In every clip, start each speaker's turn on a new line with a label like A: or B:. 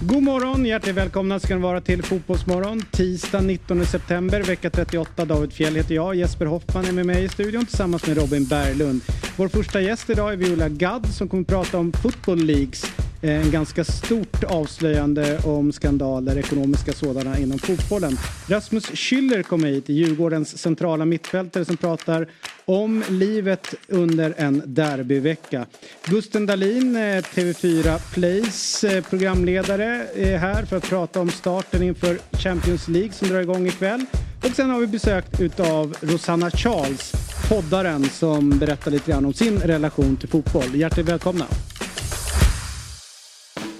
A: God morgon, hjärtligt välkomna ska ni vara till Fotbollsmorgon. Tisdag 19 september, vecka 38. David Fjell heter jag. Jesper Hoffman är med mig i studion tillsammans med Robin Berglund. Vår första gäst idag är Viola Gadd som kommer att prata om Football Leagues. Eh, en ganska stort avslöjande om skandaler, ekonomiska sådana, inom fotbollen. Rasmus Schüller kommer hit, Djurgårdens centrala mittfältare som pratar om livet under en derbyvecka. Gusten Dahlin, eh, TV4 Plays eh, programledare, är här för att prata om starten inför Champions League som drar igång ikväll. Och sen har vi besökt utav Rosanna Charles, poddaren som berättar lite grann om sin relation till fotboll. Hjärtligt välkomna!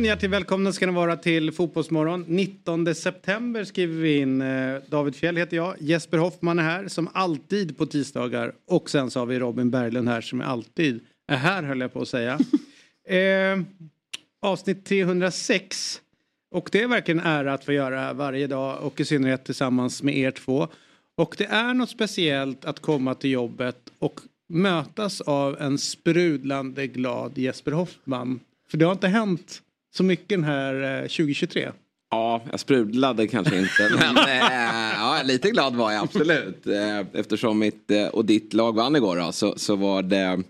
A: Morgon, hjärtligt välkomna ska ni vara till Fotbollsmorgon. 19 september skriver vi in. Eh, David Fjell heter jag. Jesper Hoffman är här som alltid på tisdagar. Och sen så har vi Robin Berglund här som alltid är här höll jag på att säga. eh, avsnitt 306. Och det är verkligen en ära att få göra varje dag och i synnerhet tillsammans med er två. Och det är något speciellt att komma till jobbet och mötas av en sprudlande glad Jesper Hoffman. För det har inte hänt så mycket den här eh, 2023.
B: Ja, jag sprudlade kanske inte. Men eh, ja, lite glad var jag absolut. Eh, eftersom mitt eh, och ditt lag vann igår då, så, så var det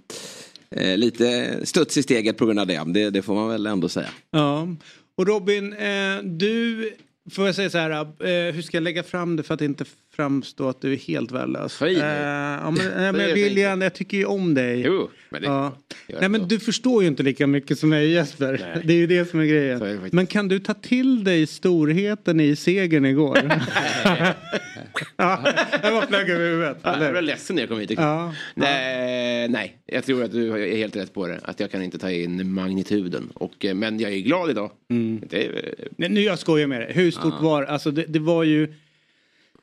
B: eh, lite studs i steget på grund av det. det. Det får man väl ändå säga.
A: Ja. Och Robin, eh, du, får jag säga så här, eh, hur ska jag lägga fram det för att inte framstå att du är helt värdelös?
B: Höj
A: Eh, ja, men, men William, jag tycker ju om dig.
B: Jo, men det
A: Ja. Nej men
B: jag
A: du förstår ju inte lika mycket som mig Jesper.
B: Nej.
A: Det är ju det som är
B: är
A: grejen.
B: faktiskt.
A: Men kan du ta till dig storheten i segern igår? ja, jag bara flög över huvudet.
C: Jag blev ledsen när jag kom hit.
A: Ja.
C: Nej, nej, jag tror att du är helt rätt på det. Att jag kan inte ta in magnituden. Och, eh, men jag är glad idag.
A: Mm.
C: Det är,
A: Nej, nu jag skojar med dig. Hur stort var alltså det? Det var ju...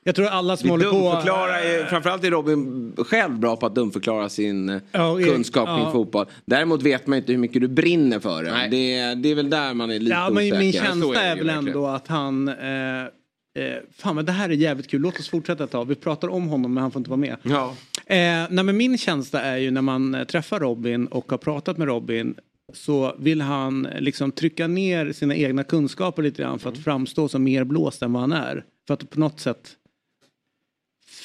A: Jag tror alla som håller på...
B: dumförklarar, är- framförallt är Robin själv bra på att dumförklara sin eh,
A: Ja,
B: kunskap
A: ja.
B: kring fotboll. Däremot vet man inte hur mycket du brinner för det. Det, det är väl där man är lite
A: Ja, men
B: osäker.
A: min
C: så är
A: känsla är
C: ju
A: väl ändå att han... Eh, eh, fan men det här är jävligt kul. Låt oss fortsätta ett tag. Vi pratar om honom men han får inte vara med.
B: Ja.
A: Eh, nej, men min känsla är ju när man eh, träffar Robin och har pratat med Robin så vill han eh, liksom trycka ner sina egna kunskaper lite grann för att framstå som mer blåst än vad han är. För att på något sätt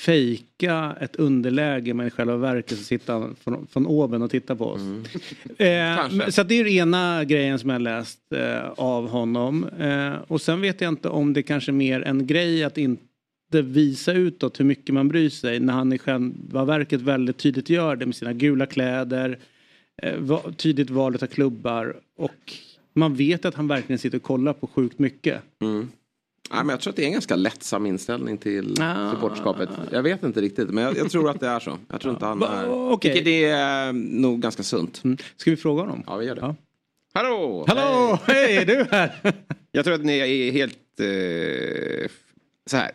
A: fejka ett underläge men i själva verket så sitter han från, från oben och tittar på oss. Eh,
B: Kanske.
A: men- så det är den ena grejen som jag läst eh, av honom. Eh, och sen vet jag inte om det kanske är mer en grej att inte visa utåt hur mycket man bryr sig när han i själva verket väldigt tydligt gör det med sina gula kläder, eh, tydligt valet av klubbar och man vet att han verkligen sitter och kollar på sjukt mycket.
B: Mm. Ja, men jag tror att det är en ganska lättsam inställning till
A: Ah.
B: supporterskapet. Jag vet inte riktigt men jag, jag tror att det är så. Jag tror inte han är... Tycker det är eh, nog ganska sunt.
A: Mm. Ska vi fråga honom?
B: Ja vi gör det.
A: Ja.
C: Hallå!
A: Hallå! Hej, är du här?
C: Jag tror att ni är helt... Eh, så här.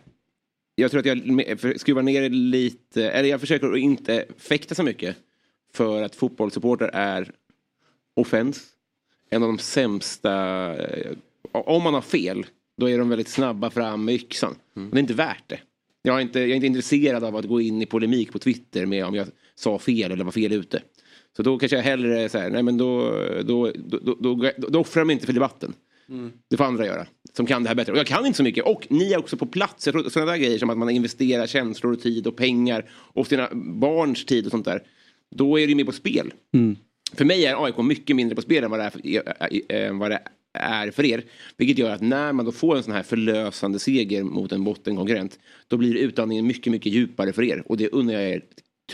C: Jag tror att jag skruvar ner lite. Eller jag försöker att inte fäkta så mycket. För att fotbollssupporter är offens. En av de sämsta... Eh, om man har fel, då är de väldigt snabba fram med yxan. Och det är inte värt det. Jag är, inte, jag är inte intresserad av att gå in i polemik på Twitter med om jag sa fel eller var fel ute. Så då kanske jag hellre så här, nej men då, då, då, då, då, då offrar jag mig inte för debatten. Det får andra göra. Som kan det här bättre. Och jag kan inte så mycket. Och ni är också på plats. Jag tror sådana där grejer som att man investerar känslor och tid och pengar. Och sina barns tid och sånt där. Då är det ju mer på spel. För mig är AIK mycket mindre på spel än vad det är för, äh, äh, vad det är för er. Vilket gör att när man då får en sån här förlösande seger mot en bottenkonkurrent. Då blir utandningen mycket, mycket djupare för er. Och det unnar jag er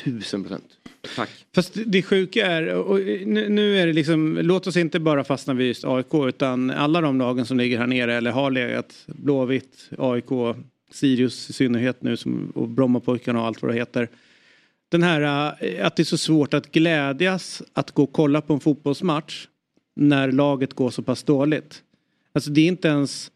C: tusen procent.
B: Tack.
A: Fast det sjuka är, och nu, nu är det liksom, låt oss inte bara fastna vid just AIK utan alla de lagen som ligger här nere eller har legat, Blåvitt, AIK, Sirius i synnerhet nu som, och Brommapojkarna och allt vad det heter. Den här eh, att det är så svårt att glädjas att gå och kolla på en fotbollsmatch när laget går så pass dåligt. Alltså det är inte ens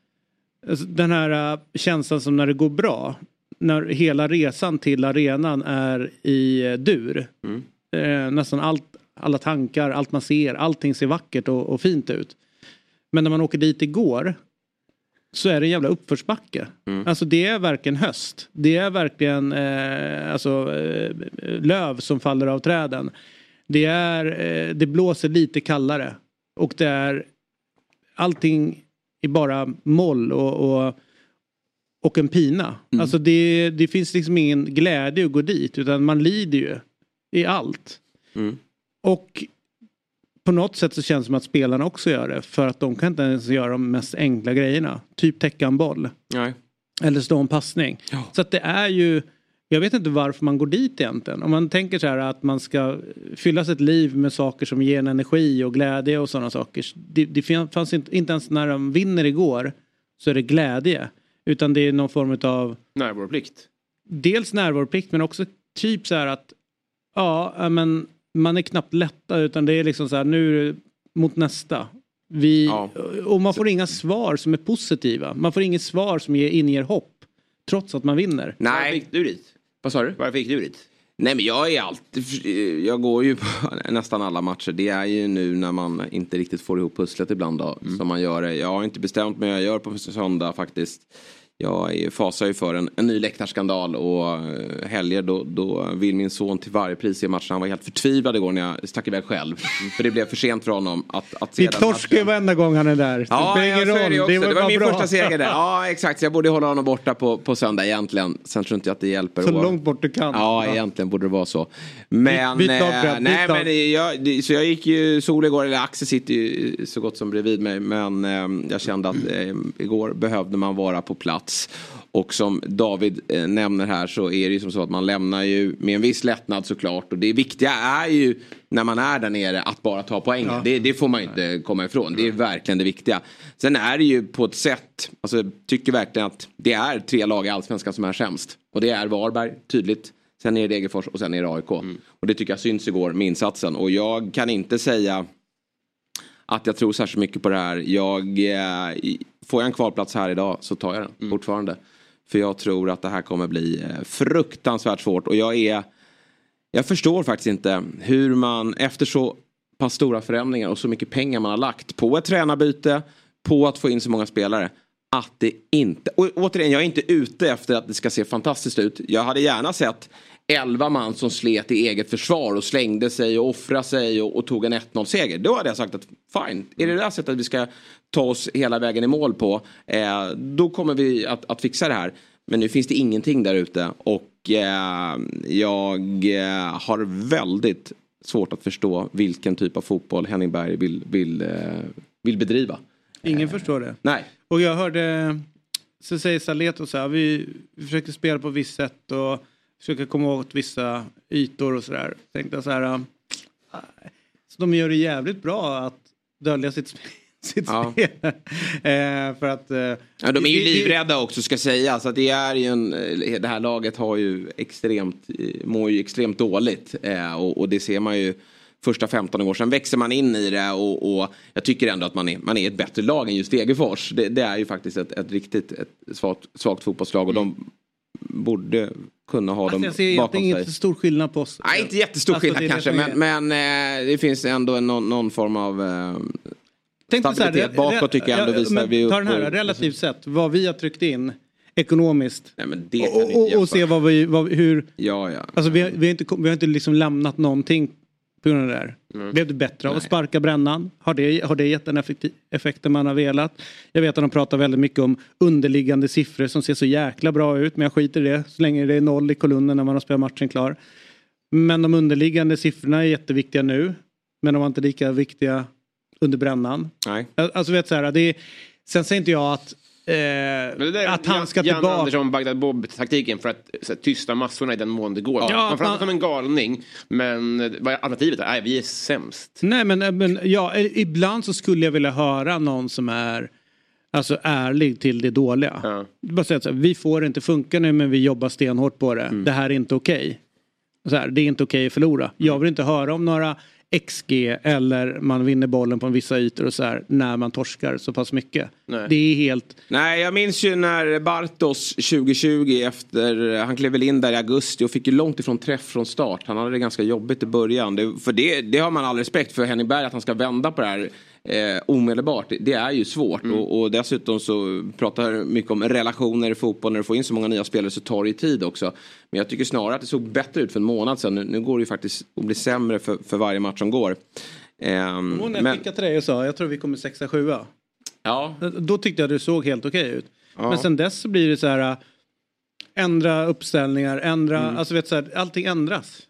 A: alltså den här eh, känslan som när det går bra. när hela resan till arenan är i eh, dur.
C: Mm.
A: Eh, nästan allt, alla tankar, allt man ser, allting ser vackert och, och fint ut. Men när man åker dit igår så är det en jävla uppförsbacke.
C: Mm.
A: Alltså det är verkligen höst. Det är verkligen eh, alltså, eh, löv som faller av träden. Det, är, det blåser lite kallare. Och det är allting är bara moll och, och, och en pina.
B: Mm.
A: Alltså det, det finns liksom ingen glädje att gå dit utan man lider ju i allt.
C: Mm.
A: Och på något sätt så känns det som att spelarna också gör det. För att de kan inte ens göra de mest enkla grejerna. Typ täcka en boll.
C: Nej.
A: Eller stå en passning.
B: Ja.
A: Så att det är ju jag vet inte varför man går dit egentligen. Om man tänker så här att man ska fylla sitt liv med saker som ger en energi och glädje och sådana saker. Det, det fanns inte, inte ens när de vinner igår så är det glädje. Utan det är någon form av
C: Närvaroplikt.
A: dels närvaroplikt men också typ så här att ja, men man är knappt lättad utan det är liksom så här nu mot nästa. Vi,
B: Ja.
A: Och man får inga svar som är positiva. Man får inget svar som ger, inger hopp. Trots att man vinner.
B: Nej,
C: du dit?
B: Vad sa du?
C: Varför gick du dit?
B: Nej men jag är alltid, jag går ju på nästan alla matcher. Det är ju nu när man inte riktigt får ihop pusslet ibland då, som man gör det. Jag har inte bestämt mig, jag gör på söndag faktiskt. Jag är- fasar ju för en, en ny läktarskandal och eh, helger då, då vill min son till varje pris se matchen. Han var helt förtvivlad igår när jag stack iväg själv. För det blev för sent för honom att, att se
A: Vi torskar ju varenda gång han är där.
B: Ja,
A: det
B: ja, är det,
A: roll.
B: också. det var min
A: bra.
B: första seger där. Ja, exakt. Så jag borde hålla honom borta på, på söndag egentligen. Sen tror inte jag att det hjälper.
A: Så långt bort du kan.
B: Ja, egentligen borde det vara så. Men,
A: Byt- byt lag, Fred,
B: nej, men jag, så jag gick ju sol igår, eller Axel sitter ju så gott som bredvid mig. Men eh, jag kände att eh, igår behövde man vara på plats. Och som David eh, nämner här så är det ju som så att man lämnar ju med en viss lättnad såklart. Och det viktiga är ju när man är där nere att bara ta poängen.
A: Ja.
B: Det, det får man ju inte komma ifrån. Det är verkligen det viktiga. Sen är det ju på ett sätt, alltså jag tycker verkligen att det är tre lag i Allsvenskan som är sämst. Och det är Varberg, tydligt. Sen är det Degerfors och sen är det AIK. Och det tycker jag syns igår med insatsen. Och jag kan inte säga att jag tror särskilt mycket på det här. Jag, eh, får jag en kvalplats här idag så tar jag den fortfarande. För jag tror att det här kommer bli eh, fruktansvärt svårt. Och jag är... Jag förstår faktiskt inte hur man efter så pass stora förändringar och så mycket pengar man har lagt på ett tränarbyte, på att få in så många spelare. Att det inte, och återigen jag är inte ute efter att det ska se fantastiskt ut. Jag hade gärna sett 11 man som slet i eget försvar och slängde sig och offrade sig och, och tog en 1-0 seger. Då hade jag sagt att fine, är det det här sättet vi ska ta oss hela vägen i mål på, eh, då kommer vi att, att fixa det här. Men nu finns det ingenting där ute och eh, jag eh, har väldigt svårt att förstå vilken typ av fotboll Henning Berg vill, vill, eh, vill bedriva.
A: Ingen förstår det.
B: Nej.
A: Och jag hörde, så säger Saleto så här, vi, vi försöker spela på ett visst sätt och försöker komma åt vissa ytor och sådär. Tänkte så här, äh, så de gör det jävligt bra att dölja sitt, sp- sitt
B: Ja.
A: spel. eh, för att... Eh,
B: Ja, de är ju livrädda också ska sägas. Att det, är ju en, eh, det här laget har ju extremt, eh, mår ju extremt dåligt. Eh, och, och det ser man ju första 15 år. Sen växer man in i det och, och jag tycker ändå att man är, man är ett bättre lag än just Degerfors. Det, det är ju faktiskt ett, ett riktigt ett svagt, svagt fotbollslag och de borde kunna ha
A: Alltså
B: dem
A: jag ser
B: bakom sig.
A: inte stor skillnad på oss.
B: Nej, inte jättestor
A: Alltså,
B: skillnad kanske, men, men eh, det finns ändå en, någon, någon form av... Eh,
A: Tänk dig så här,
B: stabilitet bakåt tycker jag ändå
A: ja,
B: visar
A: men
B: vi
A: Ta den här,
B: på-
A: relativt sett, vad vi har tryckt in ekonomiskt.
B: nej,
A: Och, och, och se vad vi, vad, hur,
B: Ja, ja.
A: Alltså vi har, vi har inte, vi har inte liksom lämnat någonting på grund av det där. Blev det bättre av att sparka brännan? Har det, har det gett den effekten man har velat? Jag vet att de pratar väldigt mycket om underliggande siffror som ser så jäkla bra ut men jag skiter i det så länge det är noll i kolumnen när man har spelat matchen klar. Men de underliggande siffrorna är jätteviktiga nu men de var inte lika viktiga under brännan.
B: Nej.
A: Alltså vet så här, det är, sen säger inte jag att, eh, att han ska
C: Jan, Jan
A: tillbaka.
C: Andersson, Bagdad Bob-taktiken för att här, tysta massorna i den mån det går.
A: Ja,
C: man framstår som en galning, men eh, vad är alternativet? Nej, vi är sämst.
A: Nej men, men ja, eh, ibland så skulle jag vilja höra någon som är alltså, ärlig till det dåliga.
C: Ja.
A: Bara säga så här, vi får det inte funka nu men vi jobbar stenhårt på det. Det här är inte okej. Så här, det är inte okej att förlora. Jag vill inte höra om några XG eller man vinner bollen på vissa ytor och så här när man torskar så pass mycket. Nej. Det är helt...
B: Nej, jag minns ju när Bartos 2020 efter, han klev väl in där i augusti och fick ju långt ifrån träff från start. Han hade det ganska jobbigt i början. Det, för det, det har man all respekt för Henning Berg att han ska vända på det här eh, omedelbart. Det är ju svårt mm. och, och, dessutom så pratar mycket om relationer i fotboll. När du får in så många nya spelare så tar det ju tid också. Men jag tycker snarare att det såg bättre ut för en månad sedan. Nu, nu går det ju faktiskt att bli sämre för, för varje match som går.
A: Um, Hon men... skickade till dig och sa jag tror vi kommer sexa sjua. Ja. Då tyckte jag det såg helt okej ut. Ja. Men sen dess så blir det så här ändra uppställningar, ändra, mm. alltså vet så här, allting ändras.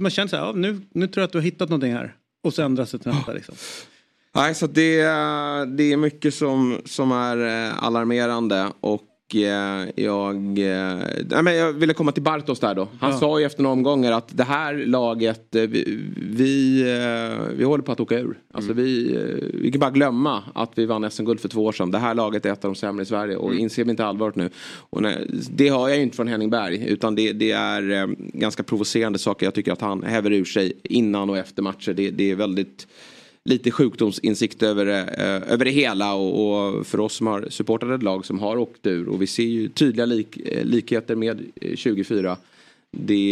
A: Man känner så här, ja, nu, nu tror jag att du har hittat någonting här. Och så ändras det till nästa liksom.
B: Nej, så det, eh, det är mycket som, som är eh, alarmerande. Och jag, eh, nej men jag ville komma till Bartos där då. Han ja. sa ju efter några omgångar att det här laget, eh, vi, vi, vi håller på att åka ur. Alltså mm. vi, vi kan bara glömma att vi vann SM-guld för två år sedan. Det här laget är ett av de sämre i Sverige och mm. inser vi inte allvaret nu. Och nej, det har jag ju inte från Henning Berg utan det, det är ganska provocerande saker jag tycker att han häver ur sig innan och efter matcher. Det, det är väldigt lite sjukdomsinsikt över, eh, över det hela och, och, för oss som har supportat ett lag som har åkt ur och vi ser ju tydliga lik, eh, likheter med 24. Eh, det,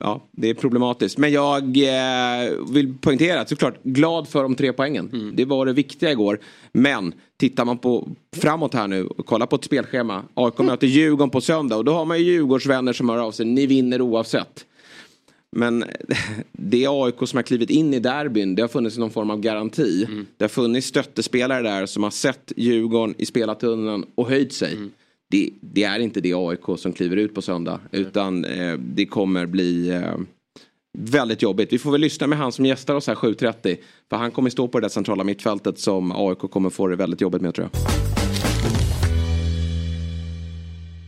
B: ja, det är problematiskt. Men jag eh, vill poängtera att såklart glad för de tre poängen. Mm. Det var det viktiga igår. Men tittar man på framåt här nu och kollar på ett spelschema. AIK mm. möter Djurgården på söndag och då har man ju Djurgårdsvänner som hör av sig. Ni vinner oavsett. Men det AIK som har klivit in i derbyn, det har funnits någon form av garanti. Mm. Det har funnits stöttespelare där som har sett Djurgården i spelartunneln och höjt sig. Mm. Det, det, är inte det AIK som kliver ut på söndag. Mm. Utan eh, det kommer bli eh, väldigt jobbigt. Vi får väl lyssna med han som gästar oss här 7.30. För han kommer stå på det där centrala mittfältet som AIK kommer få det väldigt jobbigt med tror jag.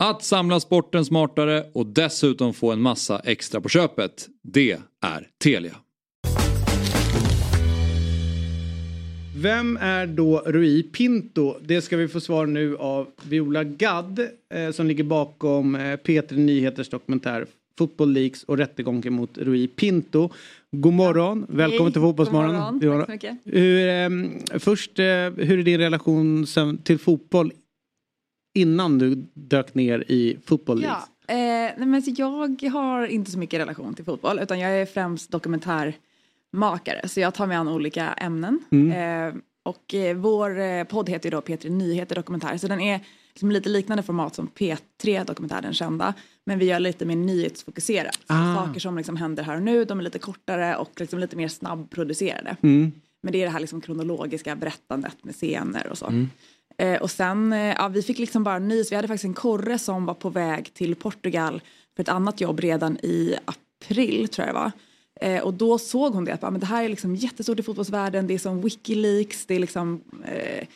D: att samla sporten smartare och dessutom få en massa extra på köpet, det är Telia.
A: Vem är då Rui Pinto? Det ska vi få svar nu av Viola Gadd eh, som ligger bakom eh, P3 Nyheters dokumentär Football Leaks och rättegången mot Rui Pinto. God morgon, ja. välkommen Hej. till Fotbollsmorgon.
E: God morgon. Tack så mycket.
A: Hur, eh, först, eh, hur är din relation till fotboll innan du dök ner i fotboll?
E: Ja, eh, men jag har inte så mycket relation till fotboll utan jag är främst dokumentärmakare så jag tar mig an olika ämnen. Mm. Eh, och eh, vår eh, podd heter ju då P3 Nyheter Dokumentär så den är liksom lite liknande format som P3 Dokumentär den kända. Men vi gör lite mer nyhetsfokuserat. Ah. Saker som liksom händer här och nu, de är lite kortare och liksom lite mer snabbproducerade. Mm. Men det är det här liksom kronologiska berättandet med scener och så. Mm. Eh, och sen, eh, ja, vi fick liksom bara nys. Vi hade faktiskt en korre som var på väg till Portugal för ett annat jobb redan i april tror jag det var. Eh, och då såg hon det att men det här är liksom jättestort i fotbollsvärlden. Det är som Wikileaks, det är liksom eh,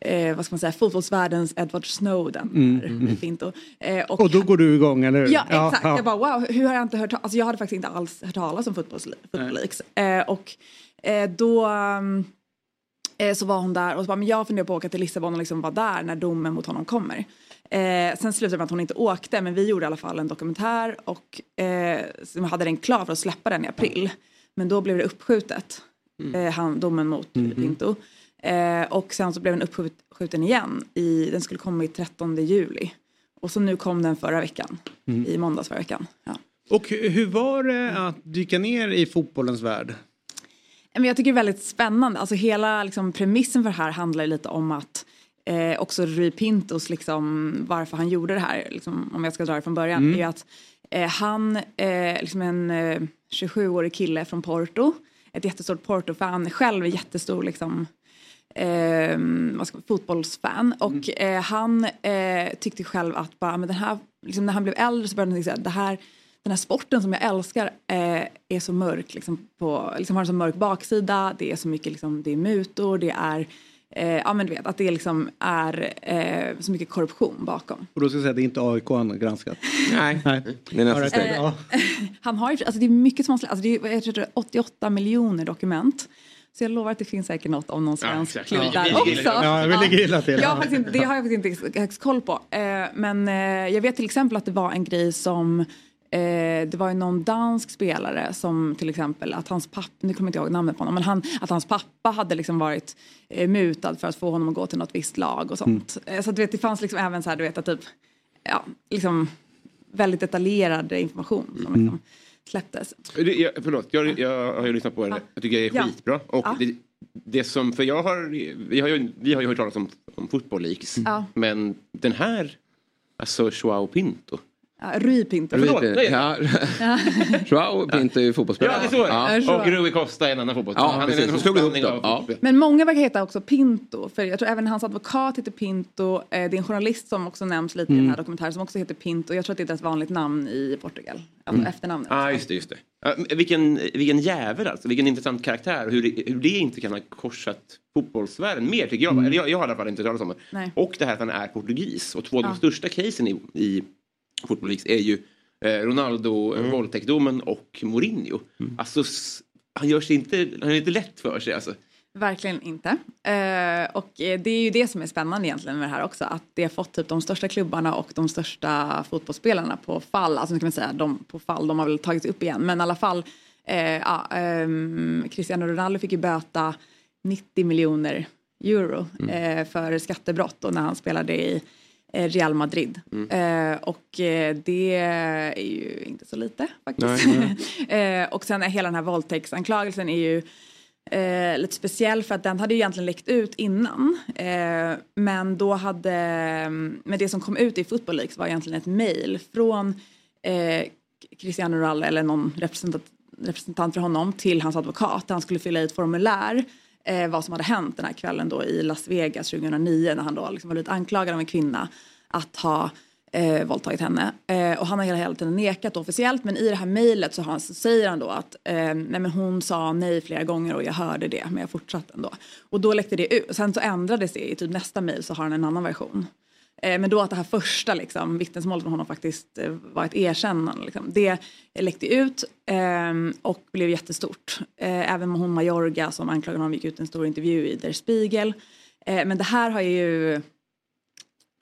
E: eh, vad ska man säga, fotbollsvärldens Edward Snowden. Mm, mm. Fint och,
A: eh, och, och, då går du igång, eller hur?
E: Ja, exakt. Ja. Jag bara wow, hur har jag inte hört Alltså jag hade faktiskt inte alls hört talas om Fotbollsleaks. Eh, och eh, då um, Eh, så var hon där och så bara, men jag funderar på att åka till Lissabon och liksom vara där när domen mot honom kommer. Eh, sen slutade det med att hon inte åkte men vi gjorde i alla fall en dokumentär och eh, hade den klar för att släppa den i april. Men då blev det uppskjutet, mm. eh, han, domen mot mm -hmm. Pinto. Eh, och sen så blev den uppskjuten igen, i, den skulle komma i 13 juli. Och så nu kom den förra veckan, mm. i måndags förra veckan. Ja.
A: Och hur var det att dyka ner i fotbollens värld?
E: Jag tycker det är väldigt spännande. Alltså hela liksom, premissen för det här handlar lite om att eh, också Rui Pintos, liksom, varför han gjorde det här, liksom, om jag ska dra det från början,
A: Mm.
E: är att eh, han, eh, liksom en eh, 27-årig kille från Porto, ett jättestort Porto-fan, själv jättestor liksom, eh, vad ska man, fotbollsfan. Och eh, han eh, tyckte själv att bara, men den här, liksom, när han blev äldre så började han tänka här, det här, den här sporten som jag älskar eh, är så mörk, liksom, på, liksom har en så mörk baksida, det är så mycket, liksom, det är mutor, det är Eh, ja men du vet att det liksom är eh, så mycket korruption bakom.
A: Och då ska jag säga att det är inte AIK han har granskat.
B: Nej,
A: Nej.
B: det är nästa steg.
A: Ja.
E: Han har ju, alltså det är mycket som han slä- alltså det är, jag tror det är 88 miljoner dokument. Så jag lovar att det finns säkert något om någon svensk
C: exakt.
E: klubb
C: Ja,
E: där
C: vi
E: också.
A: Ja, vi ligger illa till.
E: Jag har faktiskt inte, det har jag faktiskt inte högst koll på. Eh, men eh, jag vet till exempel att det var en grej som Eh, det var ju någon dansk spelare som till exempel att hans pappa, nu kommer jag inte ihåg namnet på honom, men han, att hans pappa hade liksom varit eh, mutad för att få honom att gå till något visst lag och sånt. Eh, så att, du vet, det fanns liksom även så här, du vet att typ, ja, liksom väldigt detaljerad information som liksom släpptes.
C: Det, jag, förlåt, jag, jag har ju lyssnat på det. Jag tycker det är
E: Ja.
C: skitbra. Och
E: Ja.
C: det, det som, för jag har, vi har ju, vi har ju hört talas om, om football leaks.
E: Ja.
C: Men den här, alltså Joao Pinto.
E: Ja, Rui Pinto.
C: Förlåt, nej.
B: Ja. Joao Pinto är ju fotbollsspelare.
C: Ja, det är så
B: Ja.
C: Och Rui Costa är en annan fotboll.
B: Ja, precis. De slog ihop dem.
C: av
B: Ja.
E: Men många verkar heta också Pinto, för jag tror även hans advokat heter Pinto. Eh, Det är en journalist som också nämns lite i den här dokumentären som också heter Pinto. Jag tror att det är ett vanligt namn i Portugal, alltså efternamnet.
C: Ja, just det. Just det. Vilken, vilken jävel alltså. Vilken intressant karaktär. Hur det, hur det inte kan ha korsat fotbollsvärlden mer tycker jag. Eller jag, jag har i alla fall inte hört talas om det.
E: Nej.
C: Och det här att han är portugis. Och två av de största casen i, i Leagues är ju eh, Ronaldo, mm. våldtäktdomen och Mourinho. Alltså, s- han gör sig inte, han är inte lätt för sig alltså.
E: Verkligen inte. Eh, och eh, det är ju det som är spännande egentligen med det här också. Att det har fått typ de största klubbarna och de största fotbollsspelarna på fall. Alltså nu kan man säga de på fall, de har väl tagits upp igen. Men i alla fall, eh, ja, ehm, Cristiano Ronaldo fick ju böta 90 miljoner euro eh, för skattebrott och när han spelade i eh, Real Madrid. Eh, och eh, det är ju inte så lite faktiskt. eh, och sen är hela den här våldtäktsanklagelsen är ju eh, lite speciell för att den hade ju egentligen läckt ut innan. Eh, men då hade, men det som kom ut i Football Leaks var egentligen ett mail från eh, Cristiano Ronaldo eller någon representant, representant för honom till hans advokat där han skulle fylla i ett formulär eh, vad som hade hänt den här kvällen då i Las Vegas 2009 när han då liksom blivit anklagad av en kvinna att ha eh, våldtagit henne. Eh, och han har hela, hela tiden nekat officiellt men i det här mejlet så, han- så säger han då att eh, nej, men hon sa nej flera gånger och jag hörde det men jag fortsatte ändå. Och då läckte det ut. Sen så ändrades det i typ nästa mejl så har han en annan version. Eh, men då att det här första liksom, vittnesmålet från honom faktiskt eh, var ett erkännande. Liksom, det läckte ut eh, och blev jättestort. Eh, även hon Majorga som anklagade honom gick ut en stor intervju i Der Spiegel. Eh, men det här har ju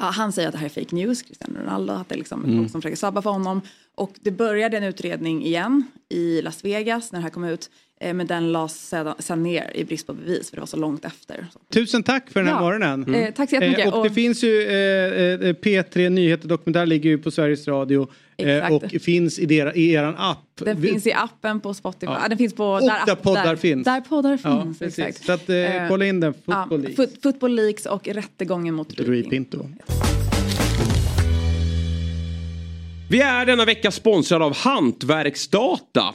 E: Ja, han säger att det här är fake news, Cristiano Ronaldo, att det är liksom folk som försöker sabba för honom. Och det började en utredning igen i Las Vegas när det här kom ut. Eh, men den lades sedan, sen ner i brist på bevis för det var så långt efter. Så.
A: Tusen tack för den här
E: Ja.
A: morgonen.
E: Eh, tack så jättemycket.
A: Eh, och det
E: Och-
A: finns ju eh, eh, P3 Nyheter Dokumentär ligger ju på Sveriges Radio eh,
E: Exakt.
A: och finns i, dera, i eran app.
E: Den
A: Vi-
E: finns i appen på Spotify.
A: Ja.
E: Ja. Den finns på
A: Och
E: där,
A: där
E: app-
A: poddar
E: där,
A: finns.
E: Där poddar
A: Ja,
E: finns.
A: precis.
E: Exakt.
A: Så att, eh,
E: Eh,
A: kolla in den. Football
E: ja. Fot- Football Leaks och rättegången mot
A: Rui Pinto.
F: Vi är denna vecka sponsrade av Hantverksdata.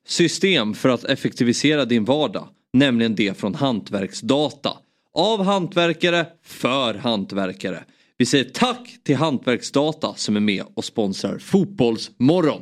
G: system för att effektivisera din vardag. Nämligen det från Hantverksdata. Av hantverkare, för hantverkare. Vi säger tack till Hantverksdata som är med och sponsrar Fotbollsmorgon.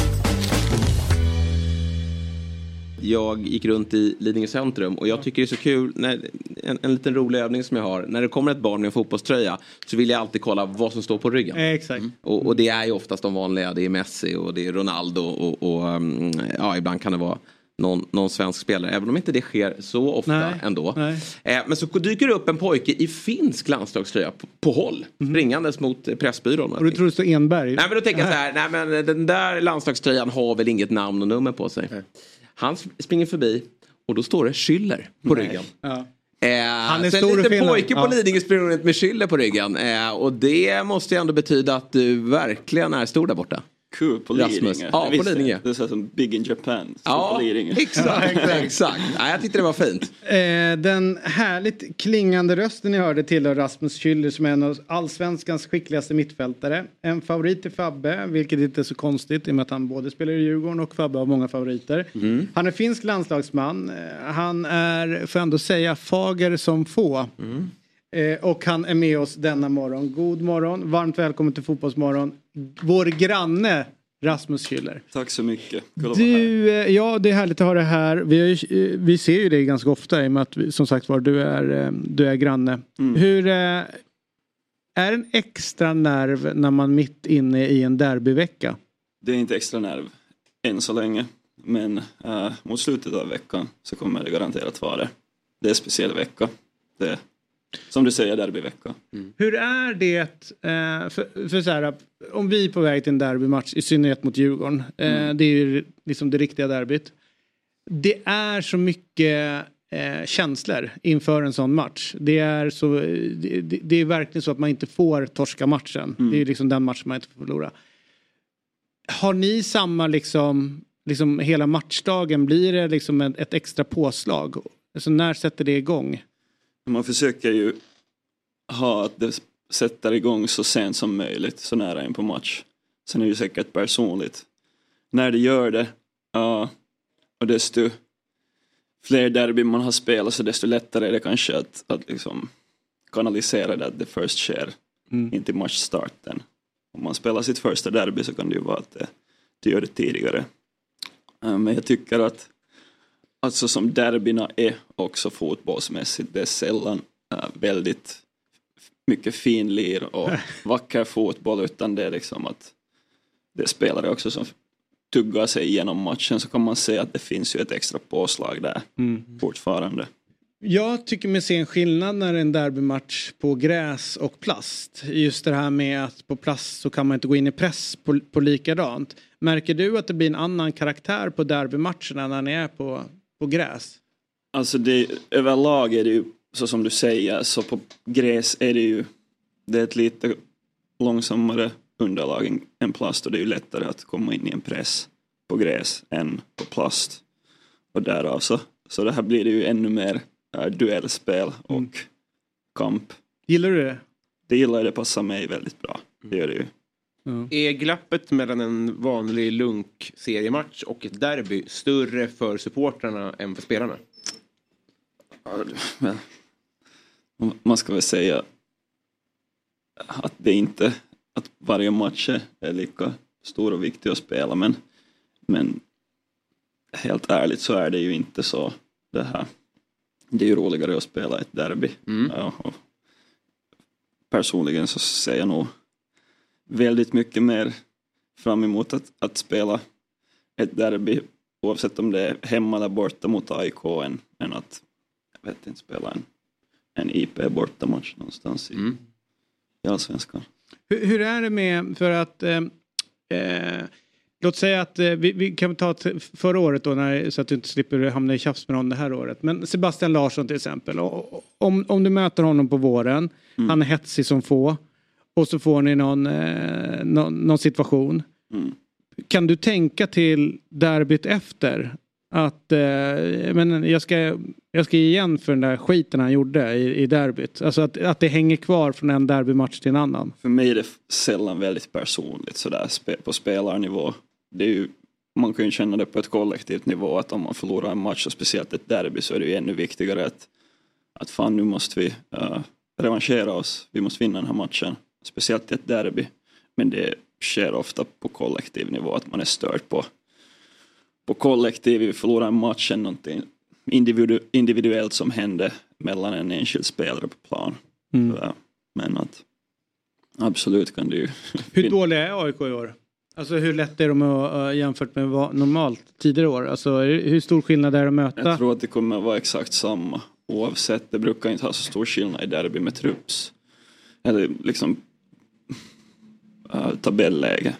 B: Jag gick runt i Lidingö centrum och jag tycker det är så kul, när, en, en liten rolig övning som jag har. När det kommer ett barn med en fotbollströja så vill jag alltid kolla vad som står på ryggen.
A: Eh, Exakt.
B: Och, och det är ju oftast de vanliga, det är Messi och det är Ronaldo och, och um, ja, ibland kan det vara någon, någon svensk spelare. Även om inte det sker så ofta
A: Nej,
B: ändå.
A: nej.
B: Eh, men så dyker det upp en pojke i finsk landslagströja på, på håll. Springandes mot Pressbyrån.
A: Och du tror det står Enberg?
B: Nej men då tänker jag så här, nej men den där landslagströjan har väl inget namn och nummer på sig. Han springer förbi och då står det Schüller på ryggen.
A: Ja.
B: Eh,
A: Han är
B: så
A: stor
B: en liten pojke på
A: Ja.
B: Lidingö springer runt med Schüller på ryggen. Eh, och det måste ju ändå betyda att du verkligen är stor där borta.
H: Kul på. Lidingö.
B: Ja, på Lidingö.
H: Det är som Big in Japan.
B: Ja,
H: på Lidingö.
B: exakt. exakt. Nej, jag tyckte det var fint.
A: Eh, den härligt klingande rösten ni hörde tillhör Rasmus Schüller som är en av allsvenskans skickligaste mittfältare. En favorit till Fabbe, vilket inte är så konstigt i och med att han både spelar i Djurgården och Fabbe har många favoriter. Han är finsk landslagsman. Eh, Han är, får jag ändå säga, fager som få. Eh, och han är med oss denna morgon. God morgon, varmt välkommen till Fotbollsmorgon. Vår granne Rasmus Schüller.
H: Tack så mycket. Kul att vara här.
A: Du, eh, ja det är härligt att ha dig här. Vi, ju, eh, vi ser ju dig ganska ofta i och med att som sagt var du är, du är granne.
H: Mm.
A: Hur är en extra nerv när man mitt inne i en derbyvecka?
H: Det är inte extra nerv än så länge. Men eh, mot slutet av veckan så kommer det garanterat vara det. Det är en speciell vecka. Det som du säger, derbyvecka.
A: Hur är det, eh, för, för så här, om vi är på väg till en derbymatch, i synnerhet mot Djurgården, eh, det är ju liksom det riktiga derbyt. Det är så mycket eh, känslor inför en sån match. Det är, så, det, det- är verkligen så att man inte får torska matchen. Det är liksom den matchen man inte får förlora. Har ni samma liksom, liksom hela matchdagen, blir det liksom ett, ett extra påslag? Alltså när sätter det igång?
H: Man försöker ju ha att det sätter igång så sent som möjligt, så nära in på match. Sen är det ju säkert personligt. När det gör det, ja, och desto fler derby man har spelat så desto lättare är det kanske att, att liksom kanalisera det att det först sker
A: Mm.
H: in till matchstarten. Om man spelar sitt första derby så kan det ju vara att det, det gör det tidigare. Eh, Men jag tycker att alltså som derbyna är också fotbollsmässigt, det är sällan eh, väldigt mycket fin lir och vacker fotboll utan det är liksom att det är spelare också som tuggar sig igenom matchen så kan man se att det finns ju ett extra påslag där fortfarande.
A: Jag tycker mig se en skillnad när det är en derbymatch på gräs och plast. Just det här med att på plast så kan man inte gå in i press på, på likadant. Märker du att det blir en annan karaktär på derbymatcherna när ni är på, på gräs?
H: Alltså det, överlag är det ju så som du säger, så på gräs är det ju det är ett lite långsammare underlag än, plast och det är ju lättare att komma in i en press på gräs än på plast. Och därav så, så det här blir det ju ännu mer äh, duellspel och kamp.
A: Gillar du det?
H: Det gillar jag, det passar mig väldigt bra. Det gör det ju.
C: Är glappet mellan en vanlig lunk-seriematch och ett derby större för supportrarna än för spelarna?
H: Ja, men, man ska väl säga att det inte att varje match är- lika stor och viktig att spela men, men helt ärligt så är det ju inte så det här. Det är ju roligare att spela ett derby. Ja, och personligen så ser jag nog väldigt mycket mer fram emot att, att spela ett derby oavsett om det är hemma eller borta mot AIK än, än att jag vet inte, spela en, en IP bortamatch någonstans i, i Allsvenskan.
A: Hur, hur är det med, för att eh, eh, Låt säga att eh, vi, vi kan ta förra året då när, så att du inte slipper hamna i tjafs med någon det här året. Men Sebastian Larsson till exempel. Och- och- Om, om du möter honom på våren, han är hetsig som få. Och så får ni någon, eh, någon, någon situation. kan du tänka till derbyt efter? Att eh, men jag, ska, jag ska ge igen för den där skiten han gjorde i, i derbyt. Alltså att, att det hänger kvar från en derbymatch till en annan.
H: För mig är det sällan väldigt personligt sådär på spelarnivå. Det är ju, man kan ju känna det på ett kollektivt nivå att om man förlorar en match och speciellt ett derby så är det ju ännu viktigare att, att fan nu måste vi uh, revanschera oss. Vi måste vinna den här matchen. Speciellt i ett derby. Men det sker ofta på kollektiv nivå att man är störd på, på kollektiv. Vi förlorar en match någonting individu, individuellt som hände mellan en enskild spelare på plan.
A: Mm.
H: Men att absolut kan det ju
A: Hur dåliga är AIK i år? Alltså hur lätt är de att, uh, jämfört med vad normalt tidigare år? Alltså hur stor skillnad är det att möta?
H: Jag tror att det kommer att vara exakt samma oavsett. Det brukar inte ha så stor skillnad i derby med trupps. Eller liksom uh, tabelläge.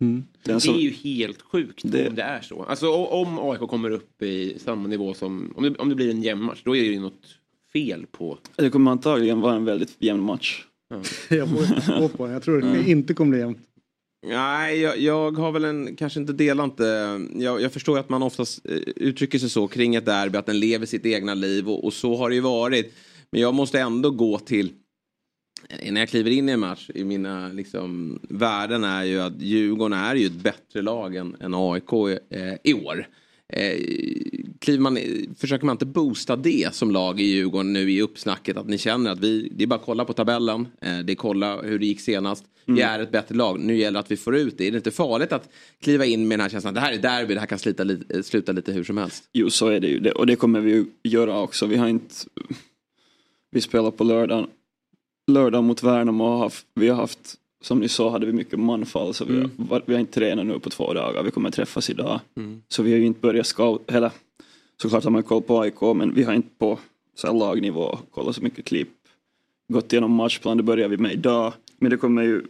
A: Mm.
H: Den som-
C: Det är ju helt sjukt
H: Det-
C: om det är så. Alltså om AIK kommer upp i samma nivå som, om det, om det blir en jämn match, då är det ju något fel på...
H: Det kommer antagligen vara en väldigt jämn match.
A: jag får på. Jag tror det inte kommer bli jämnt.
B: Nej, jag, jag har väl en, kanske inte delat inte. Jag, jag förstår att man oftast eh, uttrycker sig så kring ett derby, att den lever sitt egna liv och, och så har det ju varit. Men jag måste ändå gå till, eh, när jag kliver in i en match, i mina liksom, värden är ju att Djurgården är ju ett bättre lag än, än AIK eh, i år. Eh, kliver man, försöker man inte boosta det som lag i Djurgården nu i uppsnacket att ni känner att vi, det är bara att kolla på tabellen, eh, det är kolla hur det gick senast. Vi är ett bättre lag, nu gäller det att vi får ut det. Är det inte farligt att kliva in med den här känslan det här är derby, det här kan slita, li- sluta lite hur som helst?
H: Jo, så är det ju. Det, och det kommer vi ju göra också. Vi har inte... Vi spelar på lördag, lördag mot Värnamo har haft, vi har haft, som ni sa, hade vi mycket manfall. Så vi, har, var- vi har inte tränat nu på två dagar. Vi kommer träffas idag. Så vi har ju inte börjat scout, eller såklart har man koll på AIK, men vi har inte på så här lagnivå kollat så mycket klipp. Gått igenom matchplan, det börjar vi med idag. Men det kommer ju